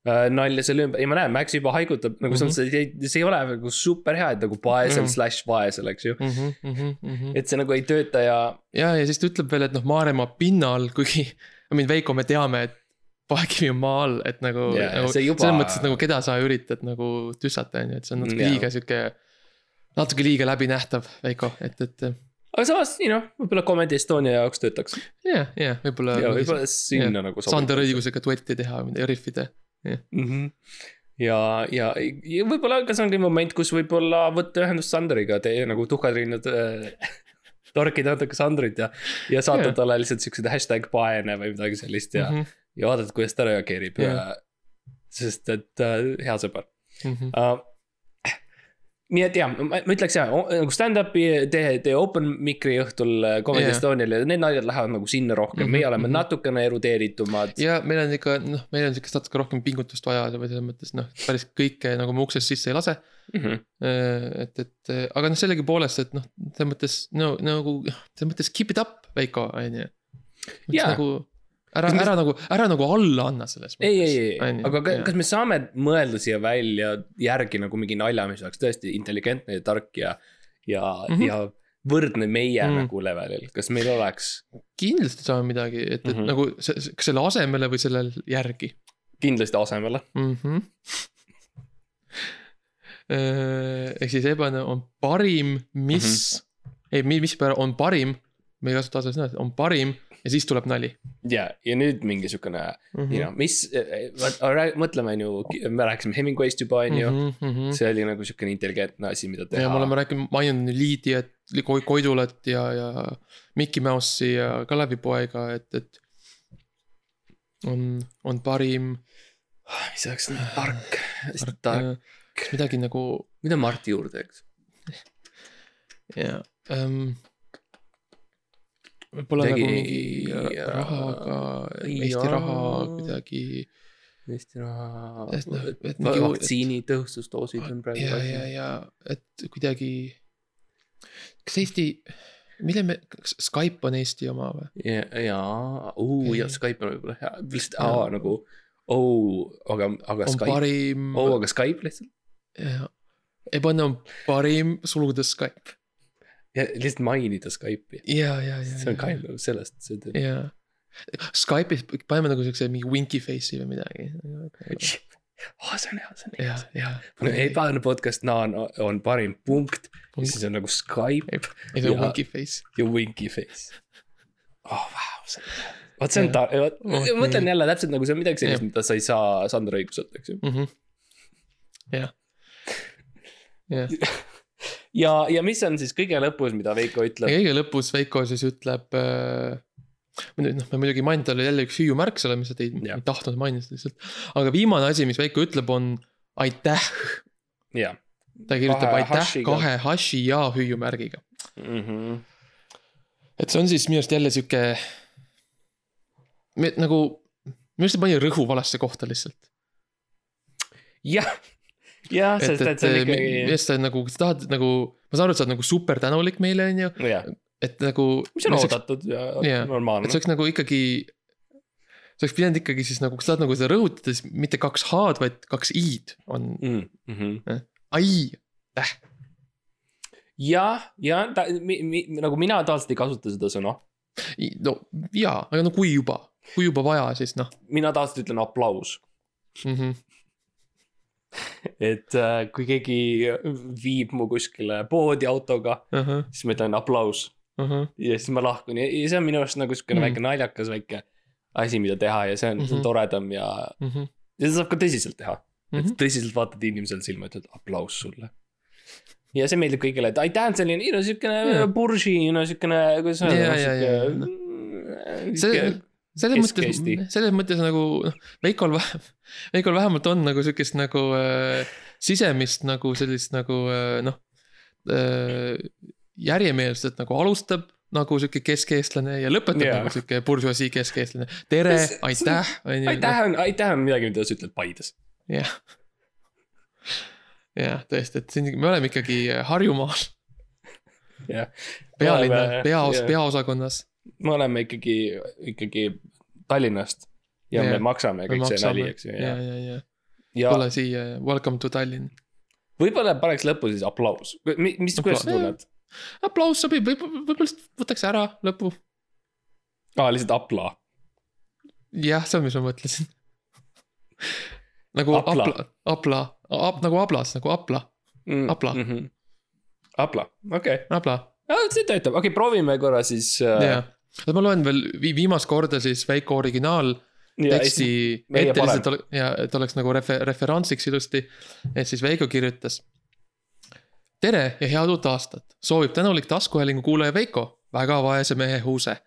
äh, nalja selle ümber ja ma näen, Max juba haigutab nagu mm. -hmm. see, see ei ole nagu super hea, et nagu paesel mm Mhm. -hmm. slaš vaesel, eks ju. Mm mm -hmm, mm -hmm. et see nagu ei tööta ja ja, ja siis ta ütleb veel, et noh, Maarjamaa pinnal, kuigi, I mean Veiko, me teame, et paekivi on maa all, et nagu, Jaa, nagu juba- selles mõttes, et nagu keda sa üritad nagu tüssata, on ju, et see on natuke Jaa. liiga sihuke. natuke liiga läbinähtav, Veiko, et, et aga samas, you know, võib-olla Comedy Estonia jaoks töötaks ja, ja võib-olla. ja võib-olla sinna nagu Sander. õigusega duetti teha, riffida. mm. -hmm. ja, ja, ja võib-olla ka see ongi moment, kus võib-olla võtta ühendust Sanderiga, tee nagu tuhkatriinud äh. torkida natuke Sandrit ja, ja saata Jaa. talle lihtsalt siukseid hashtag paene või midagi sellist ja mm, -hmm. Ja vaadata, kuidas ta reageerib ja Jah.. sest et äh, hea sõber mhm. uh,. nii et jah, ma ütleks jah, nagu stand-up'i tee, tee open mikri õhtul äh, Comedy yeah. Estonial ja need naljad lähevad nagu sinna rohkem mm, Mhm, -hmm, meie oleme mm mhm. -hmm. natukene erudeeritumad. ja meil on ikka noh, meil on siukest natuke rohkem pingutust vaja või selles mõttes noh, päris kõike nagu me uksest sisse ei lase. Mm -hmm. et, et aga noh, sellegipoolest, et noh, selles mõttes no nagu selles mõttes keep it up, Veiko, on ju. Nagu ära, ära nagu, ära nagu alla anna selles ei, ei, ei, ju, aga ka, kas me saame mõelda siia välja järgi nagu mingi nalja, mis oleks tõesti intelligentne ja tark ja, ja mm. -hmm. ja võrdne meie Mm. nagu levelil, kas meil oleks kindlasti saame midagi, et, et mm Mhm. -hmm. nagu see, kas selle asemele või sellel järgi kindlasti asemele. mm. -hmm. ehk siis ebane on parim, mis mm, -hmm. ei, mis on parim, me ei kasuta asja sõna, on parim ja siis tuleb nali ja, ja nüüd mingi siukene mm. you know,, mis, mõtleme on ju, me rääkisime Hemingway'st juba on ju. mm. -hmm. see oli nagu siukene intelligentne asi, mida teha. ja me oleme rääkinud, maininud Liidiat, Koidulat ja, ja Mickey Mouse'i ja Kalevipoega, et, et. on, on parim. mis oleks tark, tark, midagi nagu mida Marti juurde teeks? ja ähm,. Võib-olla nagu mingi jaa. rahaga, Eesti Jaa. raha kuidagi Eesti raha Et noh, et mingi- vaktsiini tõhustusdoosid on praegu ja, ja, ja et kuidagi. kas Eesti, mille me, kas Skype on Eesti oma või? ja, ja, uu ja Ei. Skype on võib-olla hea, lihtsalt Jaa. aa nagu, oo, aga, aga on Skype, parim oo, aga Skype lihtsalt. ja ebane on parim sulgudes Skype. Ja lihtsalt mainida Skype'i, ja, ja, ja. see on kind of sellest, see on. ja. Skype'is paneme nagu siukse mingi winky face'i või midagi. aa, see on hea, see on hea ja, ja. ebane podcast, naa on, on parim punkt ja siis on nagu Skype ei, see on ja- winky face. ja winky face. oh vau, see on hea. vot see on Jah. ta-, Oh, ma mõtlen jälle täpselt nagu see on midagi sellist, Jah. mida sa ei saa Sander õiguselt, eks ju. Mhm. jah. jah, ja, ja mis on siis kõige lõpus, mida Veiko ütleb? kõige lõpus Veiko siis ütleb äh,. noh, me muidugi maininud talle jälle üks hüüumärk seal, mis sa ei, ei tahtnud mainida lihtsalt. aga viimane asi, mis Veiko ütleb, on aitäh. ta kirjutab Kahe aitäh hashiga. kahe hashi ja hüüumärgiga. Mhm. et see on siis minu arust jälle sihuke. nagu, minu arust ta pani rõhu valesse kohta lihtsalt. jah, jah, sest et et see on mi- ikkagi, arust sa nagu, tahad nagu, ma saan aru, et sa oled nagu super tänulik meile, on ju, jah, et nagu. mis on oodatud ja Jah. normaalne et see. oleks nagu ikkagi. sa oleks pidanud ikkagi siis nagu, kui sa tahad nagu seda rõhutada, siis mitte kaks H-d, vaid kaks I-d on Mm, mhm. ai. jah, ja ta, mi, mi, nagu mina tavaliselt ei kasuta seda sõna. no jaa, aga no kui juba, kui juba vaja, siis noh mina tavaliselt ütlen aplaus, mm -hmm. et äh, kui keegi viib mu kuskile poodi autoga, uh. -huh, siis ma ütlen aplaus uh -huh. ja siis ma lahkun ja, ja see on minu arust nagu siukene Mm. väike naljakas väike asi, mida teha ja see on mm, -hmm. see Mhm. toredam ja, Mm -hmm. ja seda saab ka tõsiselt teha mm. Mhm. -hmm. et tõsiselt vaatad inimesele silma, ütled aplaus sulle. ja see meeldib kõigile, et aitäh, selline, no siukene yeah. burži, no siukene, kuidas Jaa, jaa, jaa, öelda, see, siuke. Selles mõttes selles mõttes nagu noh, Veikol vähem, Veikol vähemalt on nagu siukest nagu äh, sisemist nagu sellist nagu äh, noh äh,. järjemeelselt nagu alustab nagu sihuke keskeestlane ja lõpetab yeah. nagu sihuke buržuasii keskeestlane. tere aitäh, ju. aitäh on, aitäh on midagi, mida sa ütled Paides. jah. jah, tõesti, et siin me oleme ikkagi Harjumaal, jah, pealinna peaos peaosakonnas. Me oleme ikkagi, ikkagi Tallinnast ja Jaa. me maksame kõik see nali, eks ju, ja, ja, ja, ja ja tule siia, welcome to Tallinn. võib-olla paneks lõppu siis aplaus, mis, kuidas sa tunned? aplaus sobib, võib, võib-olla lihtsalt võtaks ära lõpu. aa, lihtsalt apla. jah, see on, mis ma mõtlesin. nagu Apla. apla, apla, apla, nagu ablas, nagu apla, Apla. mm. -hmm. apla, okei okay., apla, see töötab, okei okay,, proovime korra siis äh,. jah. ma loen veel vi- viimast korda siis Veiko originaal teksti meie ette lihtsalt, ja et oleks nagu refer-, referentsiks ilusti. et siis Veiko kirjutas. tere ja head uut aastat, soovib tänulik taskuhäälingu kuulaja Veiko, väga vaese mehe huuse.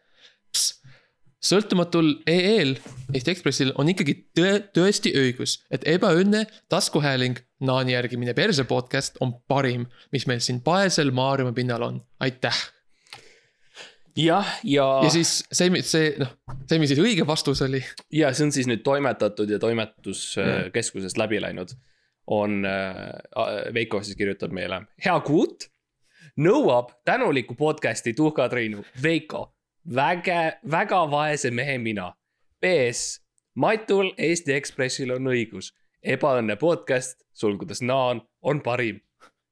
sõltumatul EE-l, Eesti Ekspressil on ikkagi tõe, tõesti õigus, et ebaõnne taskuhääling, Naani järgi mine perse podcast on parim, mis meil siin paesel Maarjamaa pinnal on, aitäh. jah, ja, ja siis see, see noh, see, mis siis õige vastus oli ja see on siis nüüd toimetatud ja toimetuskeskusest läbi läinud. on äh,, Veiko siis kirjutab meile, hea kuut, nõuab tänulikku podcast'i Tuhka Triinu, Veiko, väge, väga vaese mehe mina. PS, Matul Eesti Ekspressil on õigus, ebaõnne podcast, sulgudes Naan, on parim.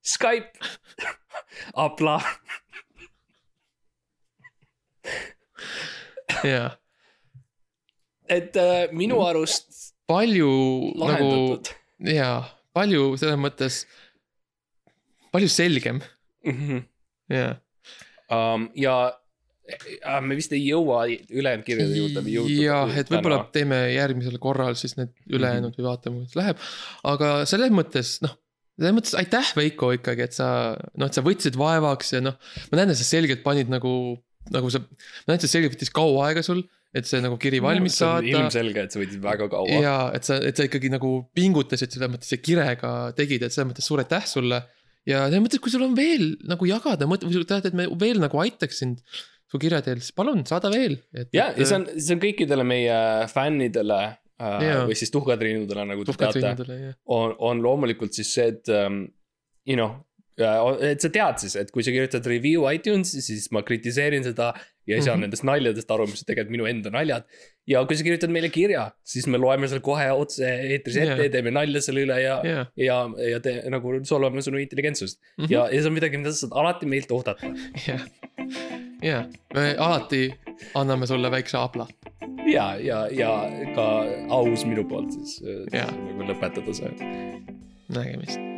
Skype, apla, ja et äh, minu arust palju nagu lahendatud jaa, palju selles mõttes, palju selgem mm. -hmm. ja. Äh, me vist ei jõua ülejäänud kirjade juurde jah, et võib-olla teeme järgmisel korral siis need ülejäänud või vaatame, kuidas läheb. aga selles mõttes noh, selles mõttes aitäh, Veiko ikkagi, et sa noh, et sa võtsid vaevaks ja noh, ma näen, et sa selgelt panid nagu, nagu sa, ma näen, et see selgelt võttis kaua aega sul, et see nagu kiri valmis saada. ilmselge, et see võttis väga kaua. ja et sa, et sa ikkagi nagu pingutasid selles mõttes ja kirega tegid, et selles mõttes suur aitäh sulle. ja selles mõttes, kui sul on veel nagu jagada, või sa tahad, et me veel nagu aitaks sind su kirja teel, siis palun saada veel. ja, ja see on, see on kõikidele meie fännidele äh, Jaa. või siis tuhkatriinudele, nagu te teate, on, on loomulikult siis see, et um, you know, et sa tead siis, et kui sa kirjutad review iTunes'i, siis ma kritiseerin seda ja ei saa mm. -hmm. nendest naljadest aru, mis on tegelikult minu enda naljad. ja kui sa kirjutad meile kirja, siis me loeme selle kohe otse eetris ette ja teeme nalja selle üle ja ja. ja, ja te nagu solvame sinu intelligentsust mm. -hmm. ja, ja see on midagi, mida sa saad alati meilt oodata. ja, ja me alati anname sulle väikse abla. ja, ja, ja ka aus minu poolt siis äh, nagu lõpetada see. nägemist.